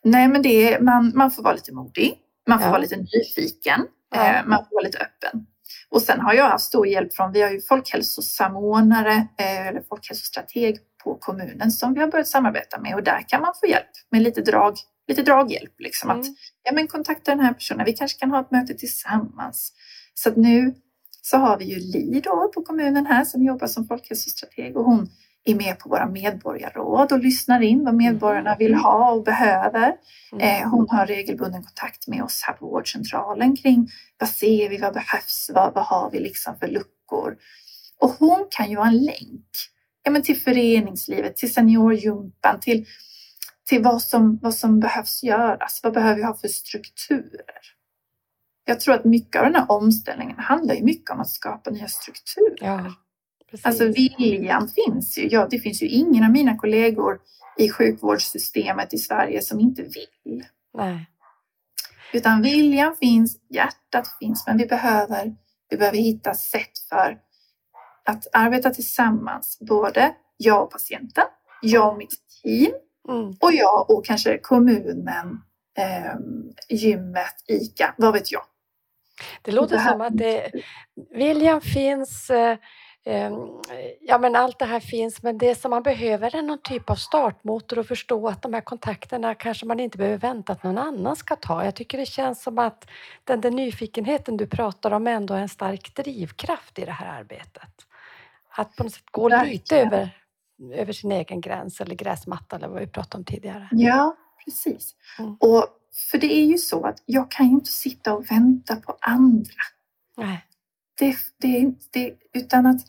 nej men det är, man, man får vara lite modig, man får Ja. vara lite nyfiken, Ja. eh, man får vara lite öppen. Och sen har jag haft stor hjälp från, vi har ju folkhälsosamordnare eh, eller folkhälsostrateg på kommunen som vi har börjat samarbeta med och där kan man få hjälp med lite, drag, lite draghjälp. Liksom Mm. att, ja, men kontakta den här personen, vi kanske kan ha ett möte tillsammans. Så att nu så har vi ju Li då på kommunen här som jobbar som folkhälsostrateg och hon är med på våra medborgarråd och lyssnar in vad medborgarna vill ha och behöver. Mm. Eh, Hon har regelbunden kontakt med oss här på vårdcentralen kring vad ser vi, vad behövs, vad, vad har vi liksom för luckor? Och hon kan ju vara en länk ja, men till föreningslivet, till seniorjumpan, till, till vad, som, vad som behövs göras. Vad behöver vi ha för strukturer? Jag tror att mycket av den här omställningen handlar ju mycket om att skapa nya strukturer. Ja, precis. Alltså viljan finns ju. Ja, det finns ju ingen av mina kollegor i sjukvårdssystemet i Sverige som inte vill. Nej. Utan viljan finns, hjärtat finns, men vi behöver, vi behöver hitta sätt för att arbeta tillsammans. Både jag och patienten, jag och mitt team Mm. och jag och kanske kommunen, eh, gymmet, ICA, vad vet jag. Det låter Det som att det, viljan finns, eh, ja men allt det här finns, men det som man behöver är någon typ av startmotor och förstå att de här kontakterna kanske man inte behöver vänta att någon annan ska ta. Jag tycker det känns som att den där nyfikenheten du pratar om ändå är en stark drivkraft i det här arbetet. Att på något sätt gå lite Verkligen. över, över sin egen gräns eller gräsmatta eller vad vi pratade om tidigare. Ja, precis. Mm. Och för det är ju så att jag kan ju inte sitta och vänta på andra. Nej. Det, det, det, utan att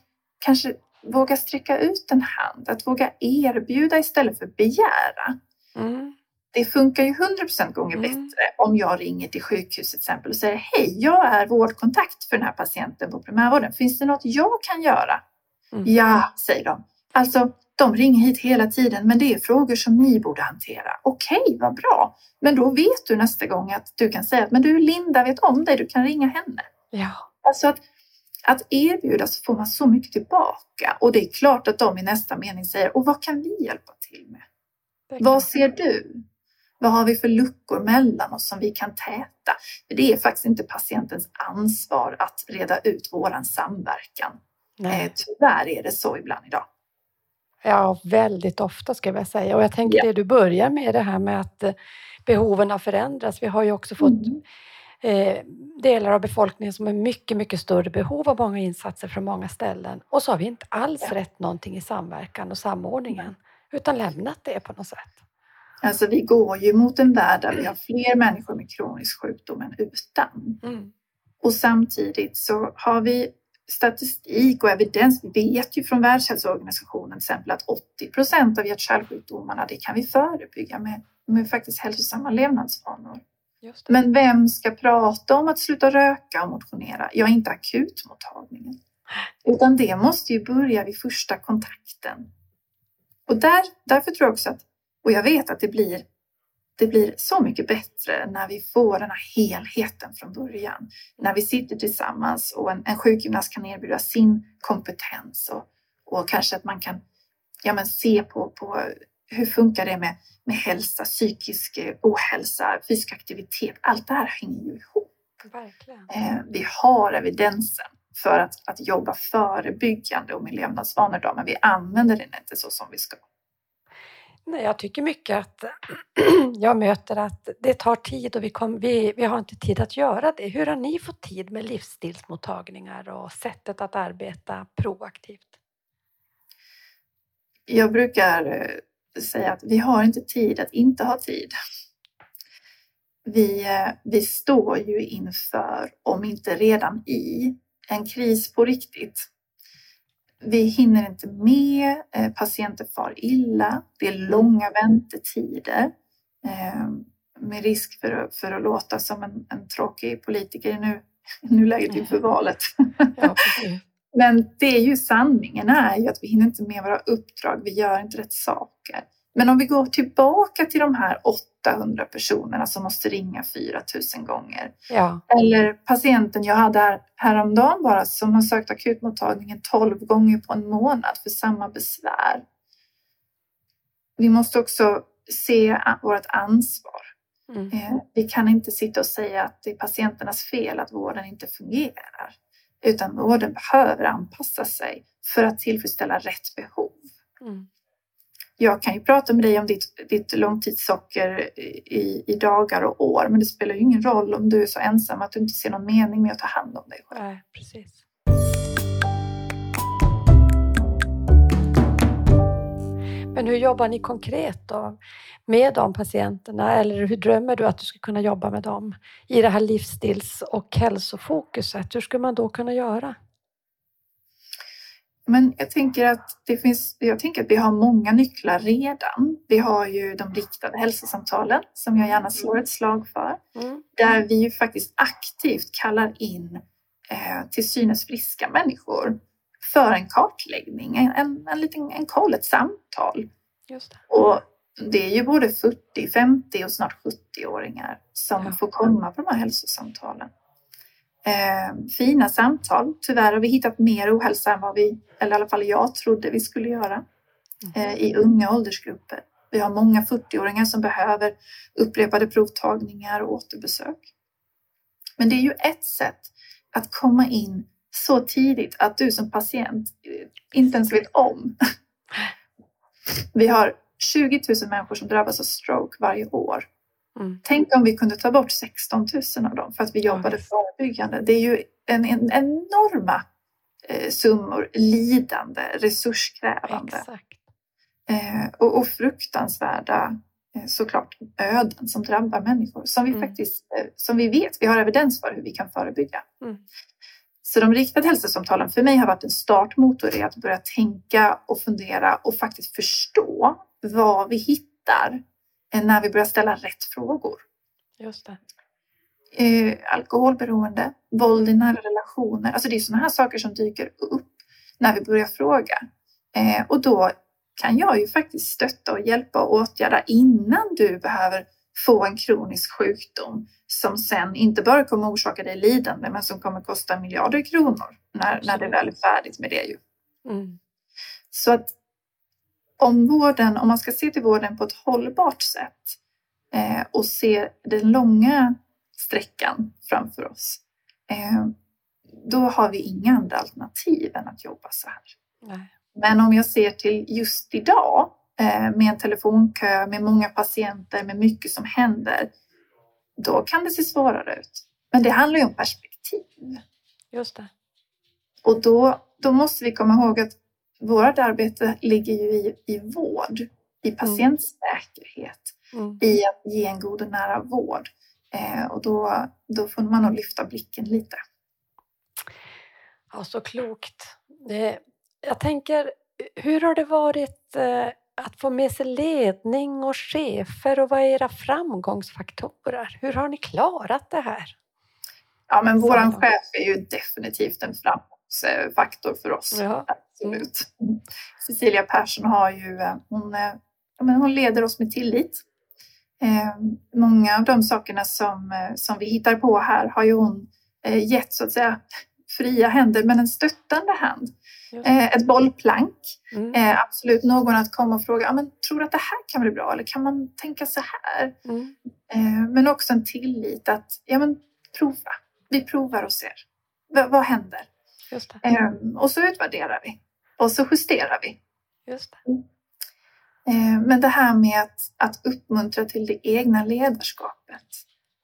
kanske våga sträcka ut en hand, att våga erbjuda istället för begära. Mm. Det funkar ju 100% gånger Mm. bättre om jag ringer till sjukhus till exempel och säger hej, jag är vårdkontakt för den här patienten på primärvården. Finns det något jag kan göra? Mm. Ja, säger de. Alltså, de ringer hit hela tiden, men det är frågor som ni borde hantera. Okej, vad bra. Men då vet du nästa gång att du kan säga att men du, Linda vet om dig, du kan ringa henne. Ja. Alltså att, att erbjuda så får man så mycket tillbaka. Och det är klart att de i nästa mening säger, och vad kan vi hjälpa till med? Vad ser du? Vad har vi för luckor mellan oss som vi kan täta? För det är faktiskt inte patientens ansvar att reda ut våran samverkan. Nej. Eh, tyvärr är det så ibland idag. Ja, väldigt ofta ska jag säga. Och jag tänker Ja. det du börjar med det här med att eh, behoven har förändrats. Vi har ju också fått Mm. Eh, delar av befolkningen som har mycket, mycket större behov av många insatser från många ställen. Och så har vi inte alls Ja. rätt någonting i samverkan och samordningen, utan lämnat det på något sätt. Alltså vi går ju mot en värld där vi har fler människor med kronisk sjukdom än utan. Och samtidigt så har vi statistik och evidens. Vi vet ju från Världshälsoorganisationen till exempel att 80 procent av hjärt-kärlsjukdomarna det kan vi förebygga med, med faktiskt hälsosamma levnadsvanor. Just det. Men vem ska prata om att sluta röka och motionera? Ja, inte akutmottagningen. Utan det måste ju börja vid första kontakten. Och där, därför tror jag också att, och jag vet att det blir, det blir så mycket bättre när vi får den här helheten från början. När vi sitter tillsammans och en, en sjukgymnast kan erbjuda sin kompetens och, och kanske att man kan ja, men se på, på hur funkar det med, med hälsa, psykisk eh, ohälsa, fysisk aktivitet. Allt det här hänger ju ihop. Verkligen. Eh, vi har evidensen för att, att jobba förebyggande och med levnadsvanor idag, men vi använder den inte så som vi ska. Nej, jag tycker mycket att jag möter att det tar tid och vi, kom, vi, vi har inte tid att göra det. Hur har ni fått tid med livsstilsmottagningar och sättet att arbeta proaktivt? Jag brukar eh, säga att vi har inte tid att inte ha tid. Vi, eh, vi står ju inför, om inte redan i, en kris på riktigt. Vi hinner inte med, eh, patienter far illa, det är långa väntetider. Eh, med risk för, att- för att låta som en, en tråkig politiker nu, i nuläget inför valet. Ja. Men det är ju sanningen är ju att vi hinner inte med våra uppdrag, vi gör inte rätt saker. Men om vi går tillbaka till de här 800 personerna som måste ringa 4000 gånger. ja. Eller patienten jag hade här, häromdagen bara som har sökt akutmottagningen 12 gånger på en månad för samma besvär. Vi måste också se vårt ansvar. Mm. Eh, Vi kan inte sitta och säga att det är patienternas fel att vården inte fungerar. Utan vården behöver anpassa sig för att tillfredsställa rätt behov. Mm. jag kan ju prata med dig om ditt, ditt långtidssocker i, i dagar och år, men det spelar ju ingen roll om du är så ensam att du inte ser någon mening med att ta hand om dig själv. Nej, precis. Men hur jobbar ni konkret då med de patienterna? Eller hur drömmer du att du ska kunna jobba med dem i det här livsstils och hälsofokuset? Hur skulle man då kunna göra? Men jag tänker att det finns, jag tänker att vi har många nycklar redan. Vi har ju de riktade hälsosamtalen som jag gärna slår ett slag för. Mm. Där vi ju faktiskt aktivt kallar in eh, till synes friska människor för en kartläggning, en, en, en liten en koll, ett samtal. Just det. Och det är ju både 40, 50 och snart 70-åringar som ja. får komma på de här hälsosamtalen. Eh, fina samtal. Tyvärr har vi hittat mer ohälsa än vad vi, eller i alla fall jag trodde vi skulle göra eh, i unga åldersgrupper. Vi har många 40-åringar som behöver upprepade provtagningar och återbesök. Men det är ju ett sätt att komma in så tidigt att du som patient inte ens vet om. Vi har 20 000 människor som drabbas av stroke varje år. Mm. Tänk om vi kunde ta bort 16 000 av dem för att vi jobbade förebyggande. Det är ju en, en enorma eh, summor lidande, resurskrävande eh, och, och, fruktansvärda eh, såklart öden som drabbar människor som vi mm. faktiskt eh, som vi vet, vi har evidens för hur vi kan förebygga. Mm. Så de riktade hälsosamtalen för mig har varit en startmotor i att börja tänka och fundera och faktiskt förstå vad vi hittar när vi börjar ställa rätt frågor. Just det. Eh, alkoholberoende, våld i nära relationer. Alltså det är sådana här saker som dyker upp när vi börjar fråga. Eh, och då kan jag ju faktiskt stötta och hjälpa och åtgärda innan du behöver få en kronisk sjukdom som sen inte bara kommer orsaka dig lidande men som kommer kosta miljarder kronor när, när det väl är färdigt med det. Ju. Mm. Så att om vården, om man ska se till vården på ett hållbart sätt eh, och se den långa sträckan framför oss, eh, då har vi inga andra alternativ än att jobba så här. Nej. Men om jag ser till just idag med en telefonkö, med många patienter, med mycket som händer, då kan det se svårare ut. Men det handlar ju om perspektiv. Just det. Och då, då måste vi komma ihåg att vårt arbete ligger ju i, i vård, i mm. patientsäkerhet, mm. i att ge en god och nära vård. Eh, och då, då får man nog lyfta blicken lite. Ja, så klokt. Det, jag tänker, hur har det varit eh, att få med sig ledning och chefer och vad är era framgångsfaktorer? Hur har ni klarat det här? Ja, men våran chef är ju definitivt en framgångsfaktor för oss. Ja. Absolut. Mm. Cecilia Persson har ju, eh, hon, eh, hon leder oss med tillit. Eh, många av de sakerna som, som vi hittar på här har ju hon gett så att säga fria händer men en stöttande hand. Ett bollplank. Mm. absolut någon att komma och fråga, men, tror du att det här kan bli bra eller kan man tänka så här? Mm. men också en tillit att ja, men, prova. Vi provar och ser. V vad händer? och så utvärderar vi. Och så justerar vi. Just det. Mm. Eh, men det här med att, att uppmuntra till det egna ledarskapet.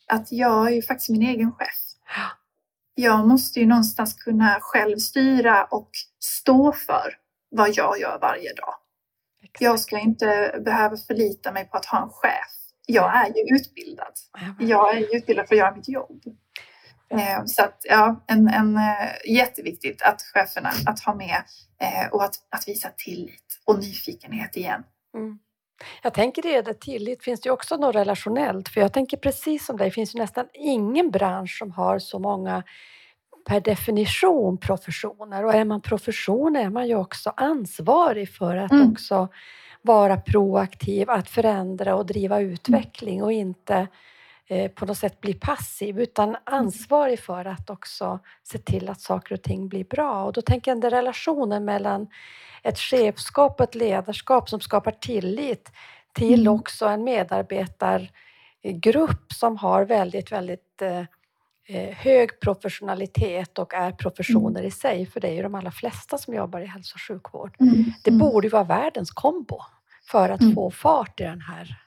Att jag är ju faktiskt min egen chef. Jag måste ju någonstans kunna själv styra och stå för vad jag gör varje dag. Exakt. Jag ska inte behöva förlita mig på att ha en chef. Jag är ju utbildad. Jag är utbildad för att göra mitt jobb. Eh, så att, ja, en, en, eh, jätteviktigt att cheferna att ha med eh, och att, att visa tillit och nyfikenhet igen. Mm. Jag tänker i det tillit finns det också något relationellt, för jag tänker precis som dig, det finns ju nästan ingen bransch som har så många per definition professioner och är man profession är man ju också ansvarig för att mm. också vara proaktiv, att förändra och driva utveckling och inte på något sätt bli passiv utan mm. ansvarig för att också se till att saker och ting blir bra. Och då tänker jag den relationen mellan ett chefskap och ett ledarskap som skapar tillit till mm. också en medarbetargrupp som har väldigt, väldigt eh, eh, hög professionalitet och är professioner mm. i sig, för det är ju de allra flesta som jobbar i hälso och sjukvård. Det borde vara världens kombo för att få fart i den här.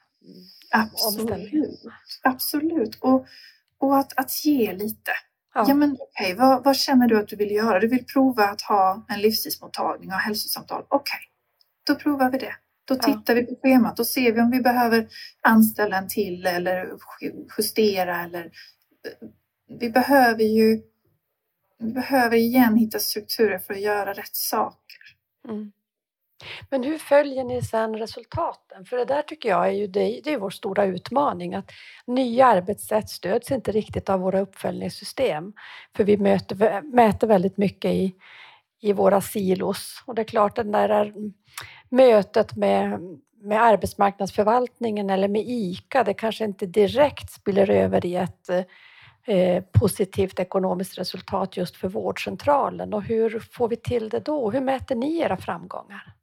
Absolut. Absolut. Och, och att, att ge lite. Ja. Ja, men okej, vad, vad känner du att du vill göra? Du vill prova att ha en livsstilsmottagning och hälsosamtal. Okej, då provar vi det. Då Ja. tittar vi på schemat och ser vi om vi behöver anställa en till eller ju- justera eller vi behöver ju vi behöver igen hitta strukturer för att göra rätt saker. Mm. Men hur följer ni sen resultaten? För det där tycker jag är ju det, det är vår stora utmaning att nya arbetssätt stöds inte riktigt av våra uppföljningssystem. För vi möter, mäter väldigt mycket i, i våra silos och det är klart det där mm, mötet med, med arbetsmarknadsförvaltningen eller med ICA, det kanske inte direkt spiller över i ett eh, positivt ekonomiskt resultat just för vårdcentralen. Och hur får vi till det då? Hur mäter ni era framgångar?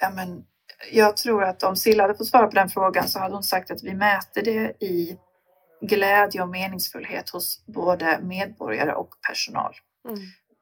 Ja, men jag tror att om Silla hade fått svara på den frågan så hade hon sagt att vi mäter det i glädje och meningsfullhet hos både medborgare och personal. Mm.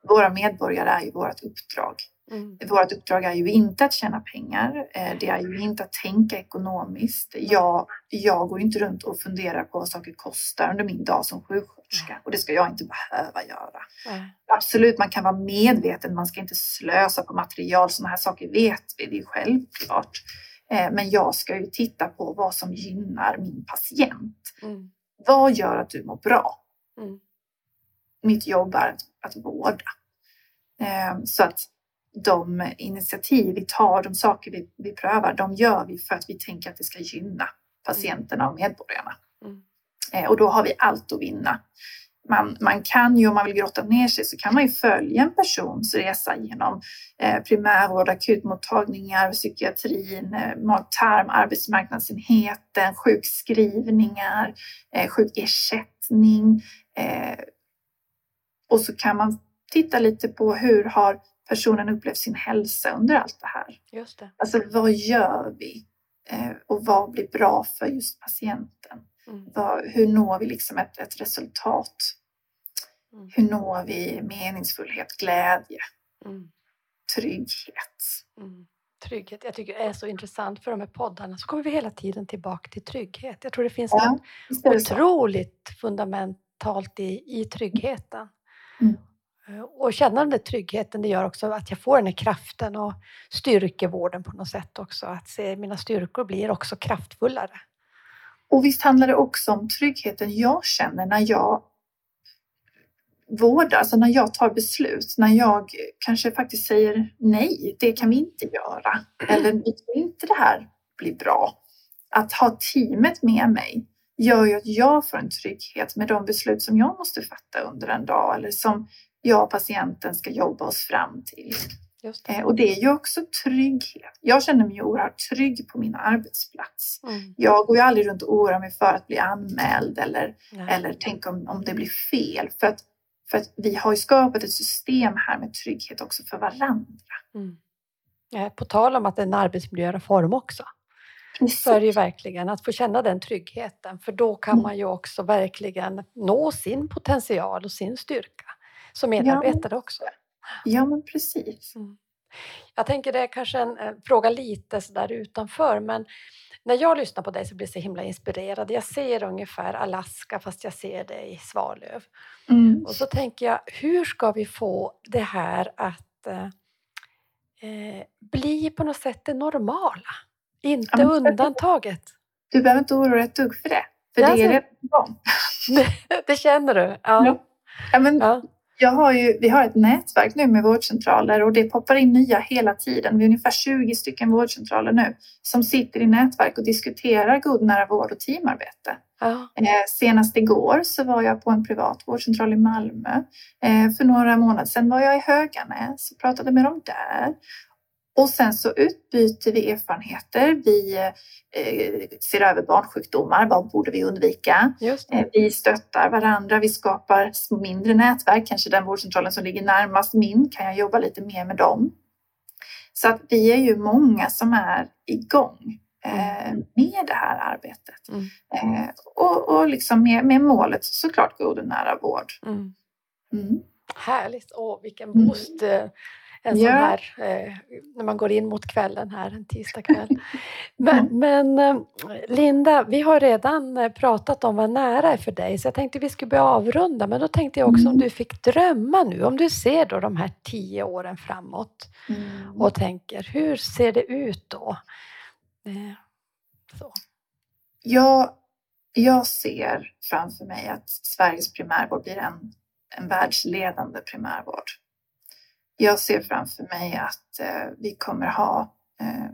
Våra medborgare är ju vårt uppdrag. Mm. Vårt uppdrag är ju inte att tjäna pengar. eh, Det är ju inte att tänka ekonomiskt. Jag, jag går inte runt och funderar på vad saker kostar under min dag som sjuksköterska och det ska jag inte behöva göra. Nej. Absolut, man kan vara medveten. Man ska inte slösa på material. Sådana här saker vet vi. Det är självklart. Eh, Men jag ska ju titta på vad som gynnar min patient. Mm. Vad gör att du mår bra? Mm. Mitt jobb är att, att vårda. Eh, Så att de initiativ vi tar, de saker vi, vi prövar, de gör vi för att vi tänker att det ska gynna patienterna och medborgarna. Mm. Eh, Och då har vi allt att vinna. Man, man kan ju, om man vill grotta ner sig, så kan man ju följa en persons resa genom eh, primärvård, akutmottagningar, psykiatrin, eh, mag-tarm, arbetsmarknadsenheten, sjukskrivningar, eh, sjukersättning. Eh, och så kan man titta lite på hur har personen upplevt sin hälsa under allt det här. Just det. Alltså vad gör vi? Eh, och vad blir bra för just patienten? Mm. Vad, hur når vi liksom ett, ett resultat? Mm. Hur når vi meningsfullhet, glädje, Mm. trygghet? Mm. Trygghet. Jag tycker det är så intressant för de här poddarna så kommer vi hela tiden tillbaka till trygghet. Jag tror det finns Ja, något otroligt fundamentalt i, i tryggheten. Och känna den där tryggheten, det gör också att jag får den här kraften och styrkevården på något sätt också. Att se mina styrkor blir också kraftfullare. Och visst handlar det också om tryggheten jag känner när jag vårdar, alltså när jag tar beslut, när jag kanske faktiskt säger nej, det kan vi inte göra. Eller vi tror inte det här blir bra. Att ha teamet med mig gör ju att jag får en trygghet med de beslut som jag måste fatta under en dag eller som jag och patienten ska jobba oss fram till. Just det. Eh, Och det är ju också trygghet. Jag känner mig oerhört trygg på min arbetsplats. Mm. Jag går ju aldrig runt och oroar mig för att bli anmäld eller, Nej. eller tänk om, om det blir fel. För att, för att vi har ju skapat ett system här med trygghet också för varandra. Mm. Eh, På tal om att det är en arbetsmiljöreform också, Precis. så är det ju verkligen att få känna den tryggheten. För då kan Mm. man ju också verkligen nå sin potential och sin styrka som medarbetare också. Ja, men precis. Jag tänker det är kanske en, fråga lite sådär utanför, men när jag lyssnar på dig så blir jag så himla inspirerad. Jag ser ungefär Alaska fast jag ser det i Svalöv. Mm. Och så tänker jag, hur ska vi få det här att eh, eh, bli på något sätt det normala? Inte Ja, undantaget. Du behöver inte oroa dig ett dugg för det. För Ja, det är så- redan igång. det känner du? Ja. Ja. Ja, men Ja. Jag har ju, vi har ett nätverk nu med vårdcentraler och det poppar in nya hela tiden. Vi är ungefär 20 stycken vårdcentraler nu som sitter i nätverk och diskuterar god nära vård och teamarbete. Ja. Eh, senast igår så var jag på en privat vårdcentral i Malmö. Eh, för några månader sedan var jag i Höganäs och pratade med dem där. Och sen så utbyter vi erfarenheter. Vi eh, ser över barnsjukdomar. Vad borde vi undvika? Eh, Vi stöttar varandra, vi skapar mindre nätverk. Kanske den vårdcentralen som ligger närmast min kan jag jobba lite mer med dem. Så att vi är ju många som är igång eh, med det här arbetet. Mm. Eh, och och liksom med, med målet såklart god och nära vård. Mm. Mm. Härligt! Åh, vilken Mm. boost! En Ja. sån här, eh, när man går in mot kvällen här en tisdagkväll. Men, men eh, Linda, vi har redan eh, pratat om vad nära är för dig, så jag tänkte vi skulle börja avrunda, men då tänkte jag också om Mm. du fick drömma nu, om du ser då de här tio åren framåt Mm. och tänker, hur ser det ut då? Eh, så. Jag, jag ser framför mig att Sveriges primärvård blir en, en världsledande primärvård. Jag ser framför mig att eh, vi kommer ha eh,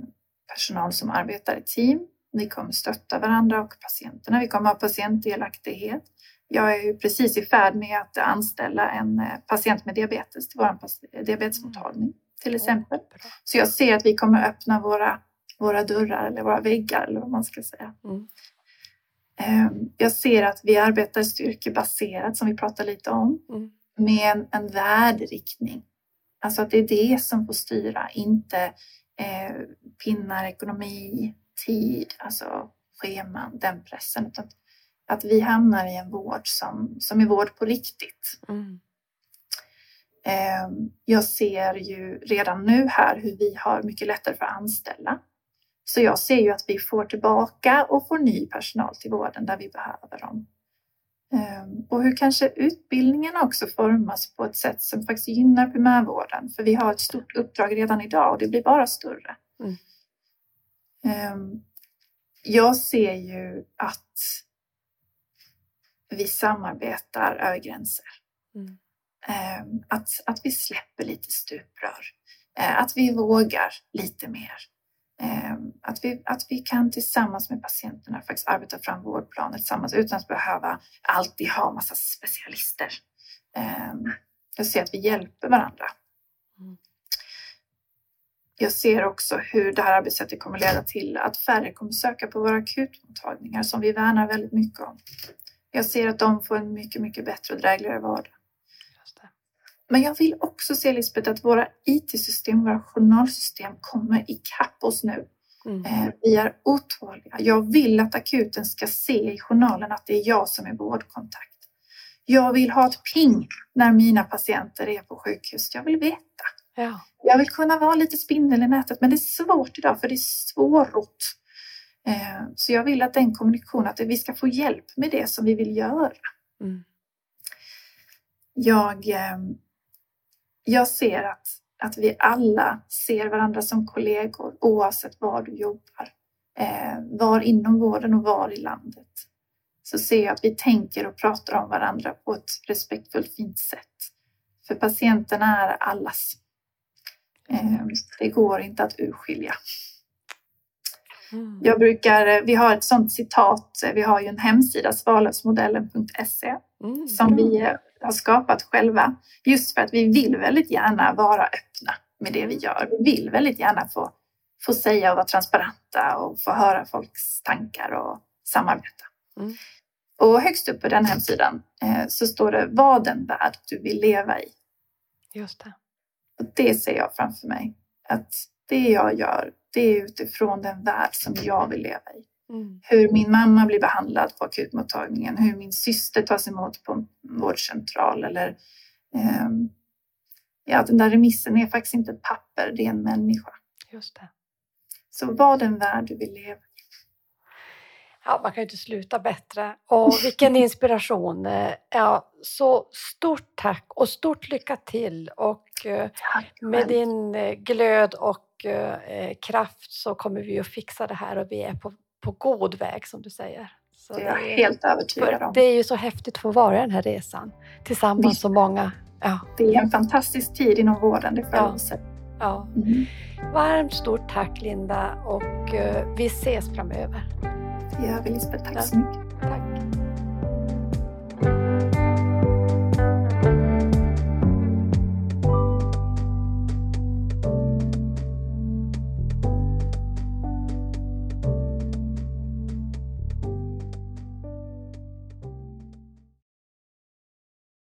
personal som arbetar i team. Vi kommer stötta varandra och patienterna. Vi kommer ha patientdelaktighet. Jag är ju precis i färd med att anställa en eh, patient med diabetes till vår diabetesmottagning till exempel. Bra. Så jag ser att vi kommer öppna våra, våra dörrar eller våra väggar eller vad man ska säga. Mm. Ehm, Jag ser att vi arbetar styrkebaserat som vi pratar lite om Mm. med en, en värderiktning. Alltså att det är det som får styra, inte eh, pinnar, ekonomi, tid, alltså scheman, den pressen. Utan att vi hamnar i en vård som, som är vård på riktigt. Mm. Eh, Jag ser ju redan nu här hur vi har mycket lättare för att anställa. Så jag ser ju att vi får tillbaka och får ny personal till vården där vi behöver dem. Eh, Och hur kanske utbildningarna också formas på ett sätt som faktiskt gynnar primärvården. För vi har ett stort uppdrag redan idag och det blir bara större. Mm. Eh, Jag ser ju att vi samarbetar över gränser. Mm. Eh, att, att vi släpper lite stuprör. Att vi vågar lite mer. Eh, att, vi, att vi kan tillsammans med patienterna faktiskt arbeta fram vårdplaner tillsammans utan att behöva alltid ha massa specialister. Eh, jag ser att vi hjälper varandra. Mm. Jag ser också hur det här arbetssättet kommer leda till att färre kommer söka på våra akutmottagningar som vi värnar väldigt mycket om. Jag ser att de får en mycket, mycket bättre och drägligare vardag. Men jag vill också se Lisbeth att våra IT-system, våra journalsystem kommer ikapp oss nu. Mm. Eh, Vi är otåliga. Jag vill att akuten ska se i journalen att det är jag som är vårdkontakt. Jag vill ha ett ping när mina patienter är på sjukhus. Jag vill veta. Ja. Jag vill kunna vara lite spindel i nätet, men det är svårt idag för det är svårrott. Eh, Så jag vill att den kommunikationen, att vi ska få hjälp med det som vi vill göra. Mm. Jag, eh, jag ser att, att vi alla ser varandra som kollegor oavsett var du jobbar. Eh, var inom vården och var i landet. Så ser jag att vi tänker och pratar om varandra på ett respektfullt fint sätt. För patienterna är allas. Eh, det går inte att urskilja. Mm. Jag brukar, vi har ett sånt citat, vi har ju en hemsida, svalövsmodellen.se Mm. som vi eh, har skapat själva. Just för att vi vill väldigt gärna vara öppna med det vi gör. Vi vill väldigt gärna få, få säga och vara transparenta och få höra folks tankar och samarbeta. Mm. Och högst upp på den hemsidan eh, så står det vad den värld du vill leva i. Just det. Och det ser jag framför mig. Att det jag gör, det är utifrån den värld som jag vill leva i. Mm. hur min mamma blir behandlad på akutmottagningen, hur min syster tas emot på en vårdcentral eller ehm, ja, den där remissen är faktiskt inte ett papper, det är en människa. Just det. Så var den värld du vill leva. Ja, man kan ju inte sluta bättre. Och vilken inspiration! Eh, Ja, så stort tack och stort lycka till! Och eh, med din eh, glöd och eh, kraft så kommer vi att fixa det här och vi är på, på god väg som du säger. Så Det är jag helt övertygad om. det är ju så häftigt att få vara i den här resan tillsammans Visst. så många. Ja, Det är en fantastisk tid inom vården, det jag Ja. ja. Mm. Varmt stort tack Linda och eh, vi ses framöver. Det gör vi Lisbeth, tack så mycket.